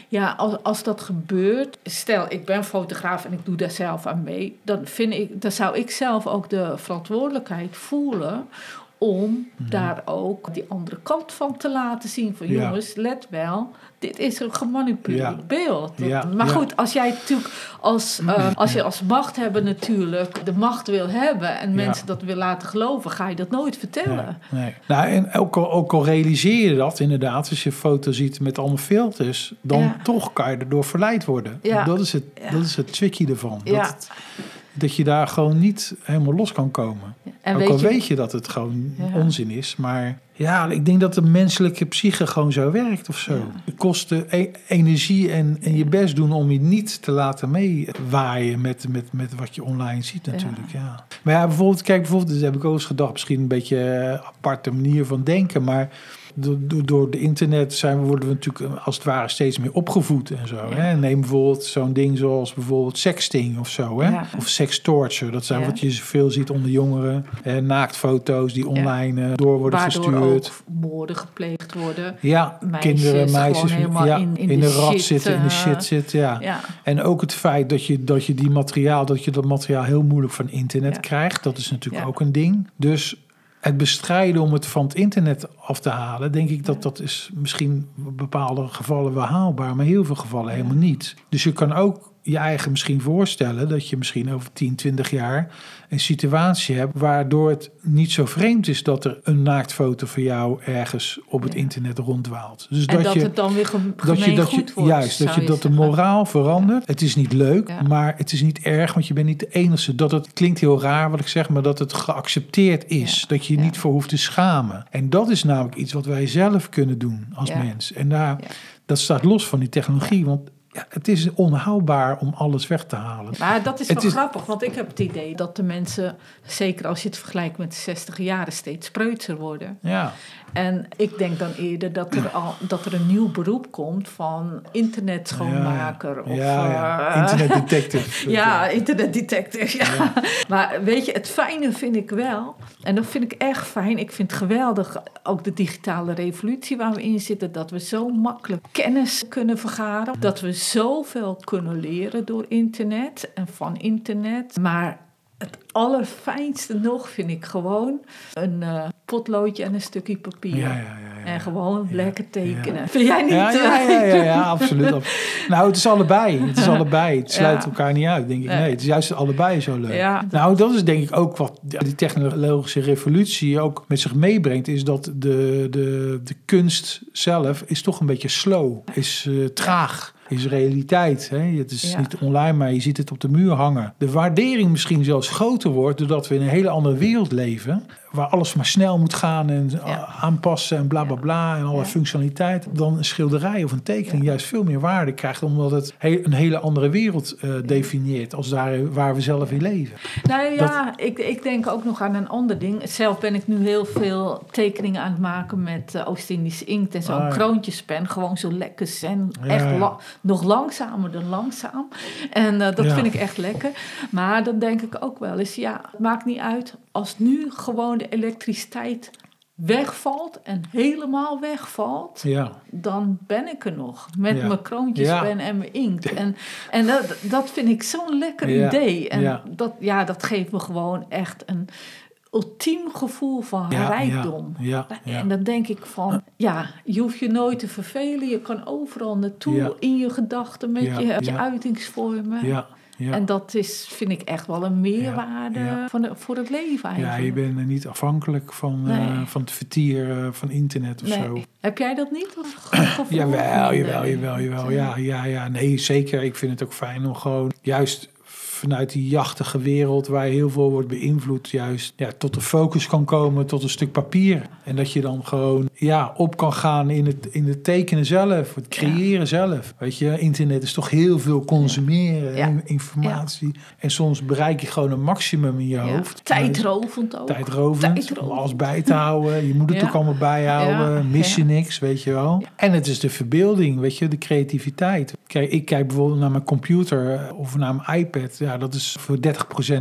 ja, als, als dat gebeurt, stel ik ben fotograaf en ik doe daar zelf aan mee, dan vind ik, dan zou ik zelf ook de verantwoordelijkheid voelen om daar ook die andere kant van te laten zien. Van Mhm. Ja. jongens, let wel, dit is een gemanipuleerd Ja. beeld. Ja, maar goed, als jij natuurlijk als, eh, als je als machthebber natuurlijk de macht wil hebben en mensen dat wil laten geloven, ga je dat nooit vertellen. Nee, nee. Nou, en ook al, ook al realiseer je dat inderdaad, als je foto ziet met allemaal filters, dan toch kan je erdoor verleid worden. Ja. Dat, is het, dat is het tricky ervan. Ja. Dat, het- dat je daar gewoon niet helemaal los kan komen. En ook weet al je, weet je dat het gewoon Ja. onzin is. Maar ja, ik denk dat de menselijke psyche gewoon zo werkt of zo. Ja. Het kost e- energie en, en je best doen om je niet te laten meewaaien met, met, met wat je online ziet natuurlijk. Ja. Maar ja, bijvoorbeeld, kijk, bijvoorbeeld, dat heb ik ook eens gedacht, misschien een beetje een aparte manier van denken, maar door, de internet zijn we, worden we natuurlijk als het ware steeds meer opgevoed en zo. Ja. Hè? Neem bijvoorbeeld zo'n ding zoals bijvoorbeeld sexting of zo. Hè? Ja. Of sextorture. Dat zijn Ja. wat je veel ziet onder jongeren. Eh, naaktfoto's die online eh, door worden waardoor gestuurd. ook moorden gepleegd worden. Ja, meisjes kinderen, meisjes ja, in- in in, de de rat shit, zitten, in de eh, shit zitten. Ja. En ook het feit dat je, dat je die materiaal, dat je dat materiaal heel moeilijk van internet krijgt. Dat is natuurlijk ook een ding. Dus het bestrijden om het van het internet af te halen, denk ik dat dat is misschien in bepaalde gevallen wel haalbaar, maar heel veel gevallen helemaal niet. Dus je kan ook je eigen misschien voorstellen dat je misschien over 10, 20 jaar een situatie hebt waardoor het niet zo vreemd is dat er een naaktfoto van jou ergens op het Ja. internet ronddwaalt. Dus en dat, dat je het dan weer dat je, dat je, wordt. juist, dat je dat de moraal verandert. Het is niet leuk, Ja. maar het is niet erg, want je bent niet de enige. Dat het klinkt heel raar wat ik zeg, maar dat het geaccepteerd is. Dat je je niet voor hoeft te schamen. En dat is namelijk iets wat wij zelf kunnen doen als mens. En daar, dat staat los van die technologie, want ja, het is onhoudbaar om alles weg te halen. Maar dat is wel is- grappig, want ik heb het idee dat de mensen, zeker als je het vergelijkt met de 60 jaren, steeds preutser worden. Ja, En ik denk dan eerder dat er, al, dat er een nieuw beroep komt van internetschoonmaker. ja, Of, ja, ja. eh, internet detective. Ja, internetdetective. Ja. Maar weet je, het fijne vind ik wel, en dat vind ik echt fijn. Ik vind het geweldig, ook de digitale revolutie waar we in zitten, dat we zo makkelijk kennis kunnen vergaren. Dat we zoveel kunnen leren door internet en van internet. Maar het allerfijnste nog vind ik gewoon een eh, potloodje en een stukje papier. Ja, ja, ja, ja. En gewoon lekker tekenen. Vind jij niet? Ja, ja, ja, ja, ja, absoluut. Nou, het is allebei. Het is allebei. Het sluit elkaar niet uit, denk ik. Nee. Het is juist allebei zo leuk. Nou, dat is denk ik ook wat die technologische revolutie ook met zich meebrengt. Is dat de, de, de kunst zelf is toch een beetje slow. Is eh, traag. Is realiteit. Hè? Het is Ja. niet online, maar je ziet het op de muur hangen. De waardering misschien zelfs groter wordt doordat we in een hele andere wereld leven. Waar alles maar snel moet gaan en Ja. aanpassen en bla bla bla. En alle Ja. functionaliteit. Dan een schilderij of een tekening Ja. juist veel meer waarde krijgt. Omdat het he- een hele andere wereld eh, definieert. Als daar waar we zelf in leven. Nou ja, ik, ik denk ook nog aan een ander ding. Zelf ben ik nu heel veel tekeningen aan het maken met uh, Oost-Indische inkt en zo'n Ah, kroontjespen. Gewoon zo lekker zen. Echt la- nog langzamer dan langzaam. En eh, dat vind ik echt lekker. Maar dan denk ik ook wel eens, ja, het maakt niet uit als nu gewoon de elektriciteit wegvalt en helemaal wegvalt Ja, dan ben ik er nog. Met Ja. mijn kroontjespen Ja. en mijn inkt. En, en dat, dat vind ik zo'n lekker idee. En. Dat, ja, dat geeft me gewoon echt een ultiem gevoel van rijkdom. En dan denk ik van, ja, je hoeft je nooit te vervelen. Je kan overal naartoe in je gedachten met je, je ja. uitingsvormen. Ja. Ja. En dat is, vind ik echt wel een meerwaarde ja. Van de, voor het leven Ja, eigenlijk. je bent er niet afhankelijk van, eh, Nee. van het vertier eh, van internet of Nee. zo. Heb jij dat niet? Of Jawel, jawel, jawel, jawel. Ja, ja, ja. Nee, zeker. Ik vind het ook fijn om gewoon juist vanuit die jachtige wereld waar heel veel wordt beïnvloed, juist ja, tot de focus kan komen, tot een stuk papier. En dat je dan gewoon ja, op kan gaan in het, in het tekenen zelf, het creëren zelf. Weet je, internet is toch heel veel consumeren, Ja. informatie. En soms bereik je gewoon een maximum in je hoofd. Tijdrovend ook. Tijdrovend, om alles bij te houden. Je moet het ook allemaal bijhouden. Mis je niks, weet je wel. En het is de verbeelding, weet je, de creativiteit. Kijk, ik kijk bijvoorbeeld naar mijn computer eh, of naar mijn iPad. Ja, dat is voor 30%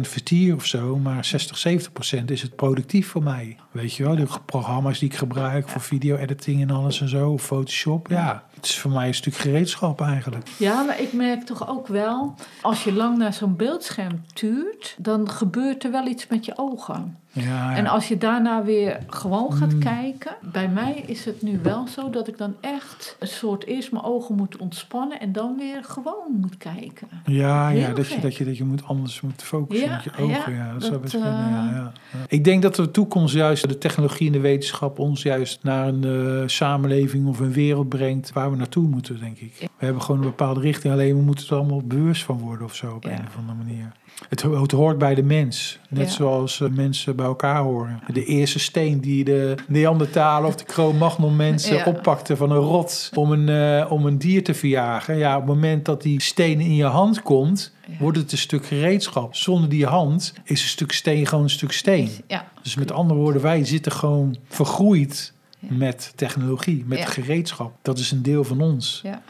vertier of zo. Maar 60, 70% is het productief voor mij. Weet je wel, de programma's die ik gebruik voor video-editing en alles en zo. Photoshop, ja. Het is voor mij een stuk gereedschap eigenlijk. Ja, maar ik merk toch ook wel, als je lang naar zo'n beeldscherm tuurt, dan gebeurt er wel iets met je ogen. Ja, ja. En als je daarna weer gewoon gaat Mm. kijken, bij mij is het nu wel zo dat ik dan echt een soort eerst mijn ogen moet ontspannen en dan weer gewoon moet kijken. Ja, ja dat, je, dat, je, dat je moet anders moet focussen Ja, met je ogen. Ja, ja, dat, zou dat, kunnen. eh, Ja, ja, ja. Ik denk dat de toekomst juist, de technologie en de wetenschap ons juist naar een eh, samenleving of een wereld brengt waar we naartoe moeten, denk ik. We hebben gewoon een bepaalde richting, alleen we moeten er allemaal bewust van worden of zo op Ja. een of andere manier. Het, ho- het hoort bij de mens, net Ja. zoals eh, mensen bij elkaar horen. De eerste steen die de Neandertalen of de Cro-Magnon mensen Ja. oppakten van een rots om een, eh, om een dier te verjagen. Ja, op het moment dat die steen in je hand komt, wordt het een stuk gereedschap. Zonder die hand is een stuk steen gewoon een stuk steen. Ja, Dus met andere woorden, wij zitten gewoon vergroeid. Met technologie, met gereedschap. Dat is een deel van ons. ja.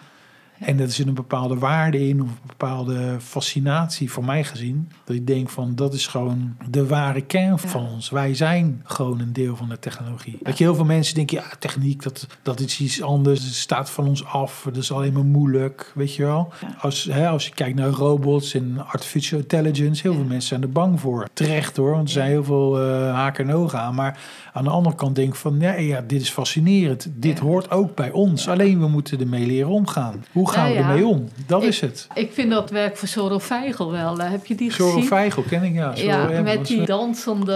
En er zit een bepaalde waarde in, of een bepaalde fascinatie voor mij gezien. Dat ik denk van, dat is gewoon de ware kern van ons. Wij zijn gewoon een deel van de technologie. Dat je heel veel mensen denken, ja, techniek, dat, dat is iets anders. Het staat van ons af, dat is alleen maar moeilijk, weet je wel. Ja. Als, hè, als je kijkt naar robots en artificial intelligence, heel Ja. veel mensen zijn er bang voor. Terecht hoor, want er zijn heel veel eh haken en ogen aan. Maar aan de andere kant denk ik van, nee, ja, dit is fascinerend. Dit Ja. hoort ook bij ons. Alleen we moeten ermee leren omgaan. Hoe gaan Nou we ermee om? Dat Ik- is het. Ik vind dat werk van Sorel Feigel wel. eh, heb je die Zorro gezien? Feigl ken ik, ja. Zorro, Ja, met die eh, dansende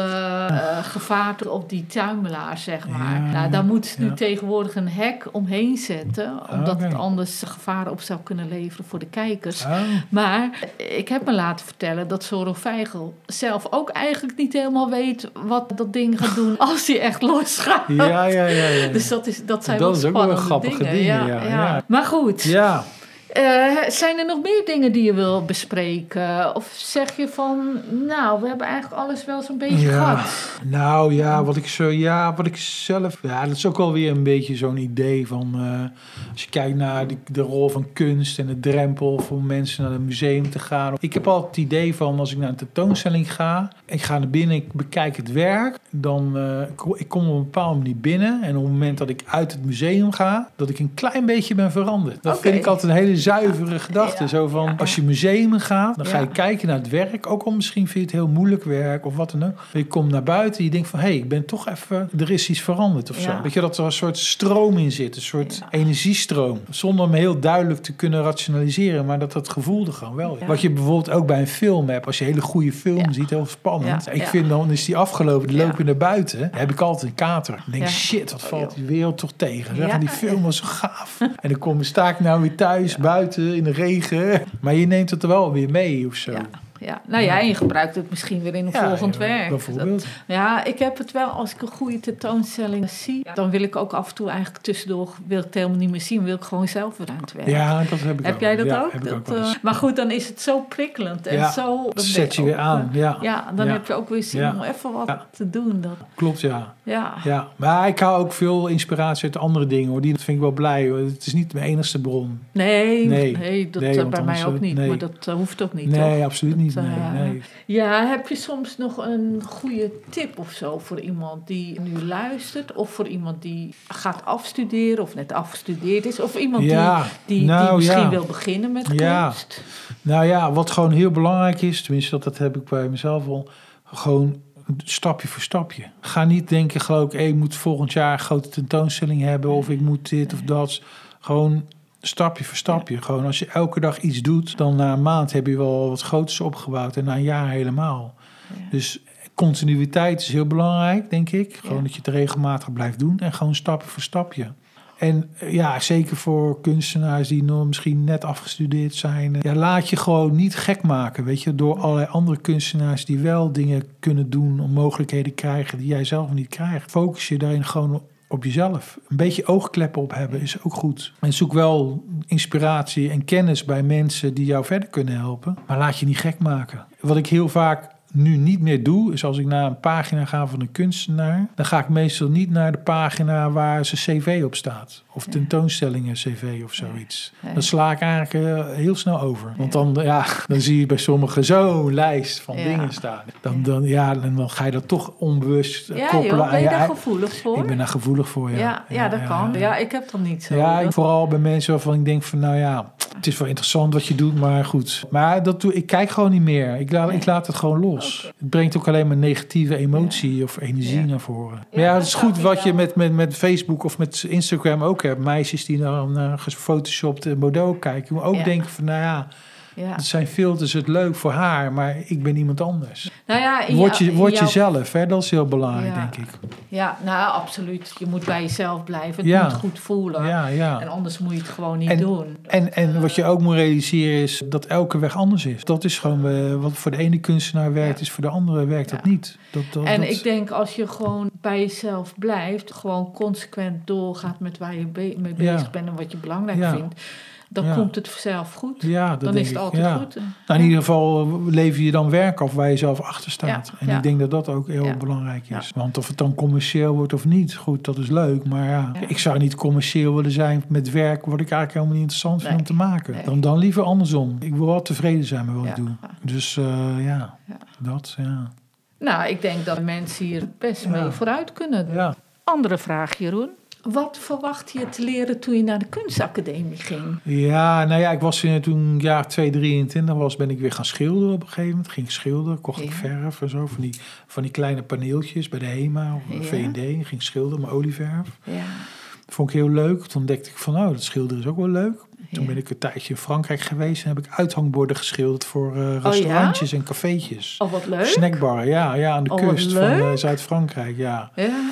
uh, gevaarten op die tuimelaar, zeg maar. Ja, nou, daar moeten ze nu ja. tegenwoordig een hek omheen zetten, omdat Oké. het anders gevaar op zou kunnen leveren voor de kijkers. ah, Maar ik heb me laten vertellen dat Zorro Feigl zelf ook eigenlijk niet helemaal weet wat dat ding gaat doen als hij echt losgaat. ja, ja, ja. ja. Dus dat, is, dat zijn Dat wel is ook wel grappige dingen, ja, ja. Maar goed, ja. Eh, zijn er nog meer dingen die je wil bespreken? Of zeg je van, nou, we hebben eigenlijk alles wel zo'n beetje Ja, gehad? nou ja wat, ik zo, ja, wat ik zelf... Ja, dat is ook wel weer een beetje zo'n idee van... eh, als je kijkt naar die, de rol van kunst en de drempel voor mensen naar een museum te gaan. Ik heb altijd het idee van als ik naar een tentoonstelling ga... Ik ga naar binnen, ik bekijk het werk. Dan ko- ik kom op een bepaalde manier binnen. En op het moment dat ik uit het museum ga... dat ik een klein beetje ben veranderd. Dat vind ik altijd een hele zuivere gedachte. Ja, Zo van, als je museum gaat, dan ga je kijken naar het werk. Ook al misschien vind je het heel moeilijk werk of wat dan ook. Je komt naar buiten en je denkt van... hé, hey, ik ben toch even... er is iets veranderd of zo. Weet je, dat er een soort stroom in zit. Een soort energiestroom. Zonder hem heel duidelijk te kunnen rationaliseren. Maar dat dat gevoel er gewoon wel is. Wat je bijvoorbeeld ook bij een film hebt. Als je een hele goede film ziet, heel spannend. Ik vind dan is die afgelopen, loop je naar buiten. Dan heb ik altijd een kater. Dan denk ik, shit, wat valt die wereld toch tegen. Zeg. Ja. En die film was zo gaaf. en dan kom, sta ik nou weer thuis, buiten, in de regen. Maar je neemt het er wel weer mee of zo. Ja. Nou ja, en je gebruikt het misschien weer in een Ja, volgend ja, werk. Bijvoorbeeld. Dat- ja, ik heb het wel, als ik een goede tentoonstelling zie, dan wil ik ook af en toe eigenlijk tussendoor, wil ik het helemaal niet meer zien, wil ik gewoon zelf weer aan het werk. Ja, dat heb ik Heb ook. jij dat ja, ook? Dat, ook eh, maar goed, dan is het zo prikkelend en zo... ben zet je ook, weer aan. eh, Ja, Ja, dan heb je ook weer zin om even wat te doen. Dat, klopt ja. ja. ja. Maar ik hou ook veel inspiratie uit andere dingen. Hoor. Die dat vind ik wel blij. Hoor. Het is niet mijn enigste bron. Nee, nee, Nee. dat Nee, eh, bij mij ook niet. nee. Maar dat hoeft ook niet, nee, toch? absoluut niet. Nee, eh, nee. Ja, heb je soms nog een goede tip of zo voor iemand die nu luistert? Of voor iemand die gaat afstuderen of net afgestudeerd is? Of iemand Ja, die, die, nou, die misschien ja. wil beginnen met Ja. kunst? Nou ja, wat gewoon heel belangrijk is, tenminste dat, dat heb ik bij mezelf al, gewoon stapje voor stapje. Ga niet denken, geloof ik, hey, ik moet volgend jaar een grote tentoonstelling hebben of ik moet dit of dat. Gewoon Stapje voor stapje. Gewoon als je elke dag iets doet, dan na een maand heb je wel wat groters opgebouwd en na een jaar helemaal. Ja. Dus continuïteit is heel belangrijk, denk ik. Gewoon Ja. dat je het regelmatig blijft doen en gewoon stapje voor stapje. En eh, ja, zeker voor kunstenaars die nog misschien net afgestudeerd zijn. eh, Ja, laat je gewoon niet gek maken, weet je, door allerlei andere kunstenaars die wel dingen kunnen doen, om mogelijkheden krijgen die jij zelf niet krijgt. Focus je daarin gewoon op jezelf. Een beetje oogkleppen op hebben is ook goed. En zoek wel inspiratie en kennis bij mensen die jou verder kunnen helpen. Maar laat je niet gek maken. Wat ik heel vaak nu niet meer doe, is als ik naar een pagina ga van een kunstenaar, dan ga ik meestal niet naar de pagina waar zijn cv op staat. Of tentoonstellingen cv of zoiets. Dan sla ik eigenlijk eh, heel snel over. Want dan, ja, dan zie je bij sommigen zo'n lijst van Ja. dingen staan. Dan, dan, ja, dan, dan ga je dat toch onbewust eh, Ja, koppelen joh, aan ben je daar gevoelig voor? ik ben daar gevoelig voor, ja. ja, dat kan. Ja, ik heb dat niet zo. Ja, vooral bij mensen waarvan ik denk van, nou ja, het is wel interessant wat je doet, maar goed. Maar dat doe, ik kijk gewoon niet meer. Ik laat, ik laat het gewoon los. Het brengt ook alleen maar negatieve emotie of energie Ja. naar voren. Ja, Maar ja, het is goed wat je met, met, met Facebook of met Instagram ook hebt. Meisjes die dan uh, gefotoshopte model kijken. Je moet ook denken van, nou ja, ja. het zijn filters het leuk voor haar, maar ik ben iemand anders. Nou ja, Word, je, word jezelf, hè? dat is heel belangrijk, Ja. denk ik. Ja, nou absoluut. Je moet bij jezelf blijven. Het Ja. moet goed voelen. Ja, ja. En anders moet je het gewoon niet En- doen. En, en wat je ook moet realiseren is dat elke weg anders is. Dat is gewoon eh, wat voor de ene kunstenaar werkt, is voor de andere werkt dat niet. Dat, dat, En dat- ik denk als je gewoon bij jezelf blijft, gewoon consequent doorgaat met waar je be- mee bezig bent en wat je belangrijk Ja. vindt, dan Ja. komt het zelf goed. ja, dat dan denk is het ik. altijd ja. goed. Nou, in ieder geval eh, lever je dan werk af waar je zelf achter staat. Ja, en ja. ik denk dat dat ook heel Ja. belangrijk is. Ja. Want of het dan commercieel wordt of niet, goed, dat is leuk. Maar ja, Ja. ik zou niet commercieel willen zijn met werk wat ik eigenlijk helemaal niet interessant vind Nee. om te maken. Nee. Dan, dan liever andersom. Ik wil wel tevreden zijn met wat Ja. ik doe. Dus eh, ja, Ja. dat, ja. Nou, ik denk dat mensen hier best Ja. mee vooruit kunnen. ja. Andere vraag, Jeroen. Wat verwacht je te leren toen je naar de kunstacademie ging? Ja, nou ja, ik was in, toen jaar 2, 23 was, ben ik weer gaan schilderen op een gegeven moment. Ging ik schilderen, kocht ik verf en zo, van die, van die kleine paneeltjes bij de HEMA of Ja. V&D. Ging schilderen met olieverf. Ja, Vond ik heel leuk. Toen ontdekte ik van, oh, dat schilderen is ook wel leuk. Toen ben ik een tijdje in Frankrijk geweest en heb ik uithangborden geschilderd voor eh, restaurantjes en cafeetjes. Oh, wat leuk. Snackbar, ja, ja, aan de Oh, kust van eh, Zuid-Frankrijk, ja. Ja.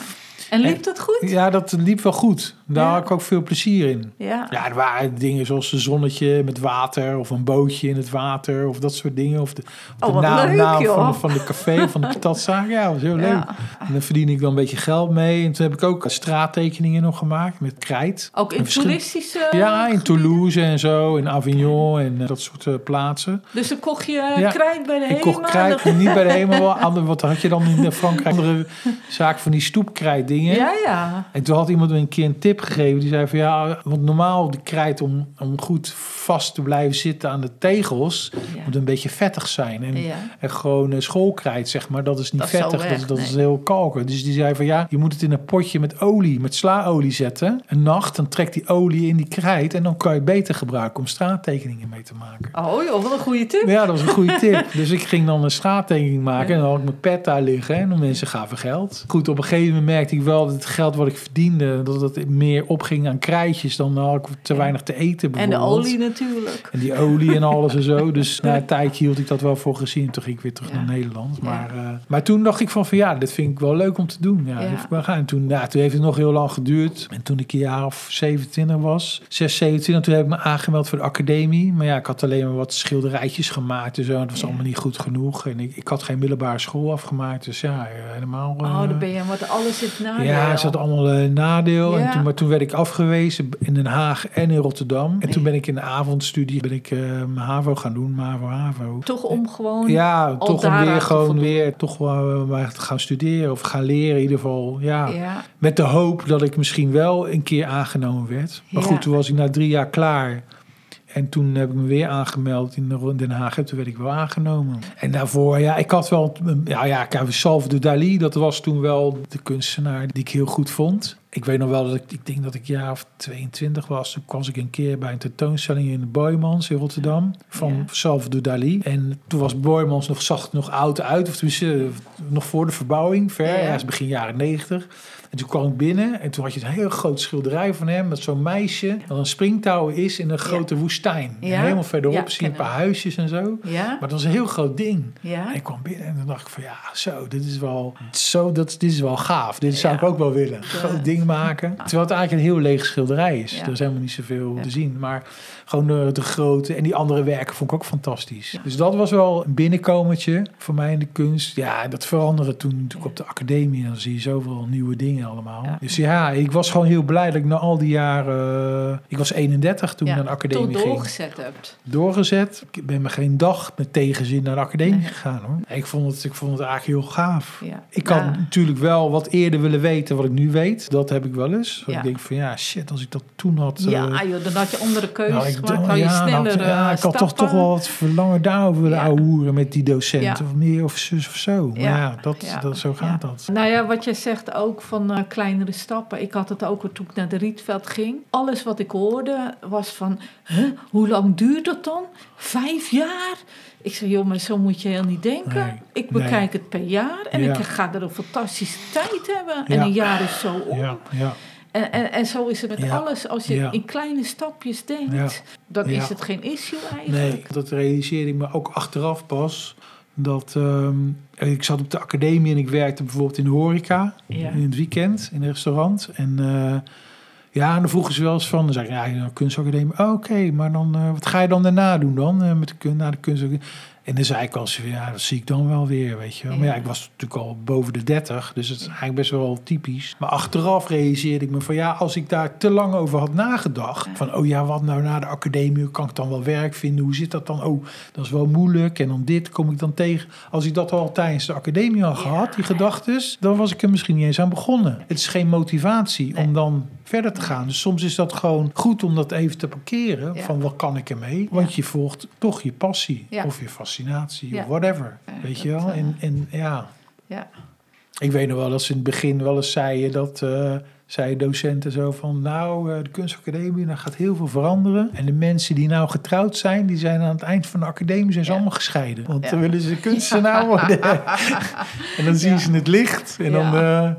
En liep dat goed? Ja, dat liep wel goed. Daar Ja. had ik ook veel plezier in. Ja. Ja, er waren dingen zoals een zonnetje met water of een bootje in het water of dat soort dingen. Of de, of Oh, de naam, leuk, naam joh. van, de, van de café of van de patatzaak. Ja, dat was heel leuk. En dan verdien ik dan een beetje geld mee. En toen heb ik ook straattekeningen nog gemaakt met krijt. Ook in toeristische... Ja, in? Toulouse en zo, in Avignon en eh, dat soort eh, plaatsen. Dus dan kocht je Ja. krijt bij de Ik kocht krijt, niet bij de HEMA, wel andere, wat had je dan in Frankrijk? Andere zaak van die stoepkrijt dingen. Ja, ja. En toen had iemand een keer een tip gegeven. Die zei van ja, want normaal de krijt om, om goed vast te blijven zitten aan de tegels... Ja. moet een beetje vettig zijn. En, Ja. en gewoon eh, schoolkrijt, zeg maar, dat is niet Dat is vettig. weg, dat, dat is heel kalken. Dus die zei van ja, je moet het in een potje met olie, met slaolie zetten. Een nacht, dan trekt die olie in die krijt... en dan kan je beter gebruiken om straattekeningen mee te maken. Oh joh, wat een goede tip. Ja, dat was een goede tip. Dus ik ging dan een straattekening maken en dan had ik mijn pet daar liggen en de mensen gaven geld. Goed, op een gegeven moment merkte ik wel dat het geld wat ik verdiende, dat het meer opging aan krijtjes dan had ik te weinig te eten En de olie natuurlijk. En die olie en alles en zo. Dus na een tijdje hield ik dat wel voor gezien. Toen ging ik weer terug naar Nederland. Maar, eh, maar toen dacht ik van, van ja, dit vind ik wel leuk om te doen. Ja, Ja. gaan. En toen, ja, toen heeft het nog heel lang geduurd. En toen ik een jaar of 27 was, 6, 27, toen heb ik me aangemeld voor de academie. Maar ja, ik had alleen maar wat schilderijtjes gemaakt en zo. En dat was allemaal niet goed genoeg. En ik, ik had geen middelbare school afgemaakt. Dus ja, eh, helemaal... Oh, eh, daar ben je, want alles zit nadeel. ja, er zat allemaal een nadeel. Ja. En toen, maar toen werd ik afgewezen in Den Haag en in Rotterdam. En toen ben ik in de avondstudie ben ik, eh, mijn HAVO gaan doen, MAVO, HAVO. Toch om gewoon... Ja, toch om weer gewoon weer toch wel eh, maar te gaan studeren of gaan leren in ieder geval. Ja, Ja. met de hoop dat ik misschien wel een keer aangenomen werd. Maar Ja. goed, toen was ik na drie jaar klaar. En toen heb ik me weer aangemeld in de- Den Haag en toen werd ik wel aangenomen. En daarvoor, ja, ik had wel, ja, ja, kijk, Salvador Dali, dat was toen wel de kunstenaar die ik heel goed vond. Ik weet nog wel dat ik, ik denk dat ik jaar of 22 was. Toen was ik een keer bij een tentoonstelling in de Boymans in Rotterdam van Ja. Salvador Dali. En toen was Boymans nog, zag het nog oud uit, of tenminste nog voor de verbouwing, ver, Ja. begin jaren 90. En toen kwam ik binnen en toen had je een heel groot schilderij van hem... met zo'n meisje dat een springtouw is in een grote woestijn. En helemaal verderop Ja, zie je een paar huisjes en zo. Maar dat was een heel groot ding. En ik kwam binnen en dan dacht ik van ja, zo, dit is wel, zo, dat, dit is wel gaaf. Dit zou ik ook wel willen. Een groot ding maken. Terwijl het eigenlijk een heel leeg schilderij is. Er is helemaal niet zoveel te zien. Maar gewoon de, de grote en die andere werken vond ik ook fantastisch. Dus dat was wel een binnenkomertje voor mij in de kunst. Ja, dat veranderde toen natuurlijk op de academie. Dan zie je zoveel nieuwe dingen allemaal. Ja. Dus ja, ik was gewoon heel blij dat ik na al die jaren... Ik was 31 toen ik naar de academie ging doorgezet hebt. doorgezet. Ik ben me geen dag met tegenzin naar de academie gegaan hoor. Ik vond het, ik vond het eigenlijk heel gaaf. Ik had Ja. natuurlijk wel wat eerder willen weten wat ik nu weet. Dat heb ik wel eens. Ik denk van ja, shit, als ik dat toen had. Ja, eh, joh, dan had je andere keuzes nou, ik gemaakt. Had je ja, sneller nou, ja, eh, ik had toch, toch wel wat verlangen daarover willen ouwehoeren met die docent. Of meer of zus of zo. Maar Ja. dat, dat, zo gaat dat. Nou ja, wat jij zegt ook van eh, kleinere stappen. Ik had het ook toen ik naar de Rietveld ging. Alles wat ik hoorde was van, huh, hoe lang duurt dat dan? Vijf jaar? Ik zei, joh, maar zo moet je heel niet denken. Nee, ik nee. bekijk het per jaar en Ja. ik ga er een fantastische tijd hebben. En Ja. een jaar is zo om. Ja, ja, En, en, en zo is het met alles. Als je in kleine stapjes denkt, dan is het geen issue eigenlijk. Nee, dat realiseerde ik me ook achteraf pas. Dat ehm, ik zat op de academie en ik werkte bijvoorbeeld in de horeca. Ja. In het weekend, in een restaurant. En eh, ja, en dan vroegen ze wel eens van... Dan zei ik, ja, kunstacademie. Oh, Oké, maar dan, eh, wat ga je dan daarna doen dan? eh, met de, kun- na de kunstacademie? En dan zei ik van, ja, dat zie ik dan wel weer, weet je wel. Maar ja, ik was natuurlijk al boven de 30, dus het is eigenlijk best wel typisch. Maar achteraf realiseerde ik me van, ja, als ik daar te lang over had nagedacht... van, oh ja, wat nou na de academie, kan ik dan wel werk vinden? Hoe zit dat dan? Oh, dat is wel moeilijk. En dan dit kom ik dan tegen. Als ik dat al tijdens de academie al gehad, die gedachtes... dan was ik er misschien niet eens aan begonnen. Het is geen motivatie Nee. om dan verder te gaan. Dus soms is dat gewoon goed om dat even te parkeren. Ja. Van, wat kan ik ermee? Want je volgt toch je passie of je fascinatie Ja. of whatever. Ja, Weet je wel? eh, En, en ja, Ja. ik weet nog wel dat ze in het begin wel eens zeiden dat... zeiden docenten zo van, nou, eh, de kunstacademie, daar gaat heel veel veranderen. En de mensen die nou getrouwd zijn, die zijn aan het eind van de academie zijn ze Ja. allemaal gescheiden. Want Ja. dan willen ze kunstenaar worden. en dan zien Ja. ze het licht. En dan,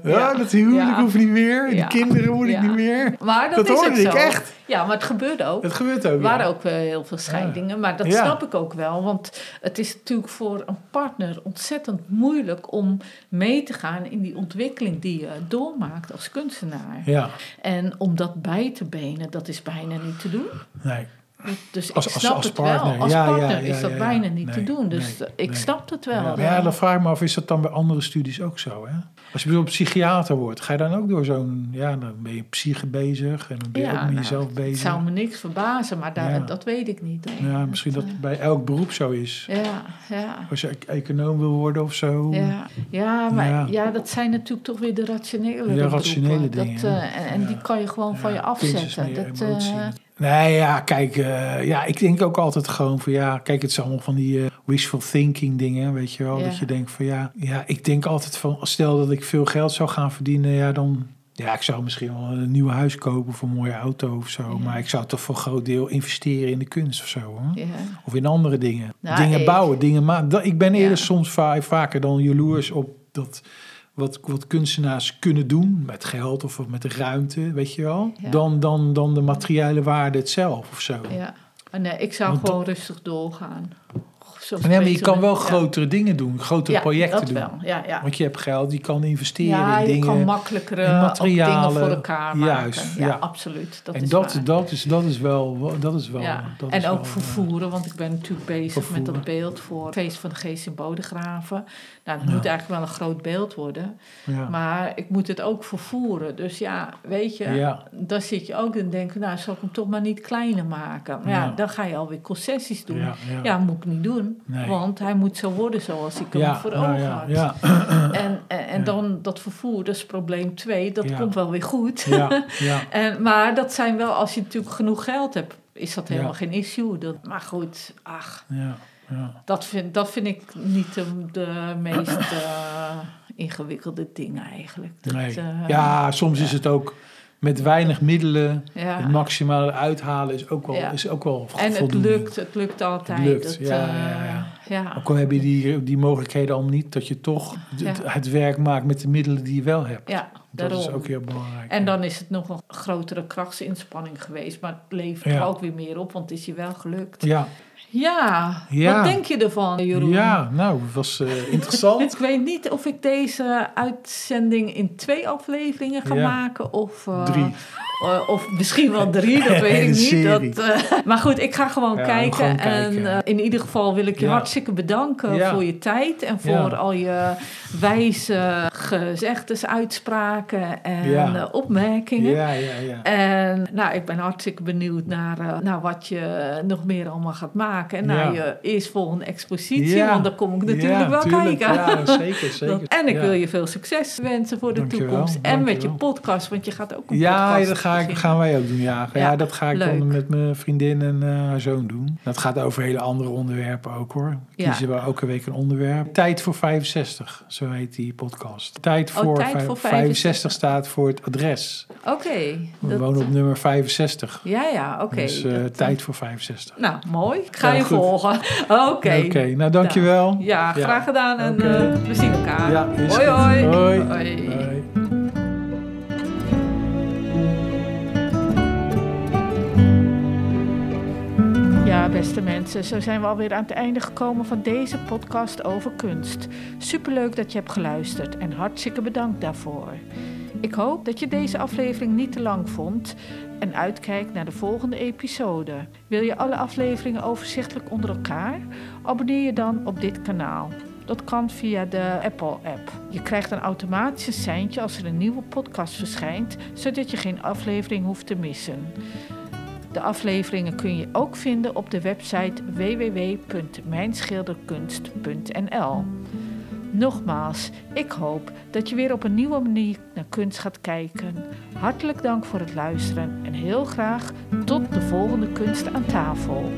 Ja. dat huwelijk hoeft niet meer. Die kinderen worden Ja. niet meer. Maar dat, Dat is hoorde ik echt. Ja, maar het gebeurde ook. Het gebeurt ook. Er waren ja. ook wel heel veel scheidingen, maar dat Ja. snap ik ook wel. Want het is natuurlijk voor een partner ontzettend moeilijk om mee te gaan in die ontwikkeling die je doormaakt als kunstenaar. Ja, En om dat bij te benen, dat is bijna niet te doen. nee. Dus Als- ik snap als het partner. wel. Als Ja, ja, partner ja, is dat ja, ja. bijna niet te doen. Dus nee, ik nee. snap het wel. Ja, maar ja, dan vraag ik me af, is dat dan bij andere studies ook zo? Hè? Als je bijvoorbeeld psychiater wordt, ga je dan ook door zo'n... Ja, dan ben je psyche bezig en dan ben je ook met nou, jezelf Het bezig. zou me niks verbazen, maar daar, Ja. dat weet ik niet. Ja, misschien dat het bij elk beroep zo is. Ja, ja. Als je e- econoom wil worden of zo. Ja, ja maar Ja. ja. dat zijn natuurlijk toch weer de rationele Ja, rationele dingen, Dat, eh, en, en Ja. die kan je gewoon van je Ja, afzetten. Dat, emotie. Nee, ja, kijk, eh, ja, ik denk ook altijd gewoon van ja, kijk, het zijn allemaal van die eh, wishful thinking dingen, weet je wel. Ja. Dat je denkt van ja, ja, ik denk altijd van, stel dat ik veel geld zou gaan verdienen, ja, dan, ja, ik zou misschien wel een nieuw huis kopen of een mooie auto of zo. Ja. Maar ik zou toch voor een groot deel investeren in de kunst of zo, hoor. ja. Of in andere dingen. Nou, dingen ik- bouwen, dingen maken. Ik ben eerder soms va- vaker dan jaloers op dat wat, wat kunstenaars kunnen doen met geld of met de ruimte, weet je wel. Ja. Dan, dan, dan de materiële waarde het zelf of zo. ja. Maar nee, ik zou Want gewoon rustig doorgaan. Nee, maar je kan wel Ja. grotere dingen doen, grotere ja, projecten dat doen. wel. Ja, ja. Want je hebt geld, je kan investeren ja, in je dingen. kan makkelijker in eh, ook materialen. dingen voor elkaar maken. Juist, ja, absoluut. Dat en is dat, waar. dat, is, dat is wel. Dat is wel dat en is ook wel, eh, vervoeren, want ik ben natuurlijk bezig met vervoeren. dat beeld voor het Feest van de Geest in Bodegraven. Nou, dat Ja. moet eigenlijk wel een groot beeld worden. ja. Maar ik moet het ook vervoeren. Dus ja, weet je, dan zit je ook en denken, nou, zal ik hem toch maar niet kleiner maken. Maar ja, dan ga je alweer concessies doen. Ja. moet ik niet doen. Nee. Want hij moet zo worden zoals ik hem ja, voor nou ogen ja, had. ja, En, en, dan dat vervoer, dat is probleem twee. Dat komt wel weer goed. ja, ja. En, maar dat zijn wel, als je natuurlijk genoeg geld hebt, is dat helemaal geen issue. Dat, maar goed, ach, ja, ja. dat vind, dat vind ik niet de, de meest eh, ingewikkelde dingen eigenlijk. Dat, Nee. eh, ja, soms is het ook met weinig middelen Ja. het maximale uithalen is ook wel, Ja. is ook wel En het lukt, het lukt altijd. lukt, Het, ja, eh, ja, ja. Ook al heb je die, die mogelijkheden allemaal niet, dat je toch het, werk maakt met de middelen die je wel hebt. Ja, dat daarom. is ook heel belangrijk. En dan is het nog een grotere krachtsinspanning geweest. Maar het levert er ook weer meer op, want het is je wel gelukt. ja, Ja, Ja. wat denk je ervan, Jeroen? ja, nou, het was eh, interessant. Ik weet niet of ik deze uitzending in twee afleveringen ga Ja. maken of... eh, Drie. Eh, of misschien wel drie, dat weet ik niet. Dat, eh, maar goed, ik ga gewoon Ja, kijken. gewoon en kijken. eh, in ieder geval wil ik je Ja. hartstikke bedanken Ja. voor je tijd en voor Ja. al je wijze gezegdes, uitspraken en Ja. opmerkingen. Ja, ja, ja. En nou, ik ben hartstikke benieuwd naar, naar wat je nog meer allemaal gaat maken. En naar je eerstvolgende expositie, Ja. want daar kom ik natuurlijk Ja, wel tuurlijk. kijken. Ja, zeker, zeker. En ik Ja. wil je veel succes wensen voor de toekomst. En met je dankjewel. podcast, want je gaat ook een Ja, podcast ga ik, beginnen. gaan wij ook doen. Ja, ja, Ja, dat ga ik leuk. dan met mijn vriendin en eh, haar zoon doen. Dat gaat over hele andere onderwerpen ook hoor. Ja. Kiezen we elke week een onderwerp. Tijd voor 65, zo heet die podcast. Tijd Oh, voor, Tijd voor 65 staat voor het adres. Oké. We dat- wonen op nummer 65. Ja, ja, oké. dus eh, Dat, tijd voor 65. Nou, mooi. Ik ga Ja, je goed. volgen. Oké. Oké, nou dankjewel. Ja, graag gedaan en eh, we zien elkaar. Ja. Hoi. Hoi. Hoi. Zo zijn we alweer aan het einde gekomen van deze podcast over kunst. Superleuk dat je hebt geluisterd en hartstikke bedankt daarvoor. Ik hoop dat je deze aflevering niet te lang vond en uitkijkt naar de volgende episode. Wil je alle afleveringen overzichtelijk onder elkaar? Abonneer je dan op dit kanaal. Dat kan via de Apple-app. Je krijgt een automatisch seintje als er een nieuwe podcast verschijnt, zodat je geen aflevering hoeft te missen. De afleveringen kun je ook vinden op de website www.mijnschilderkunst.nl. Nogmaals, ik hoop dat je weer op een nieuwe manier naar kunst gaat kijken. Hartelijk dank voor het luisteren en heel graag tot de volgende kunst aan tafel.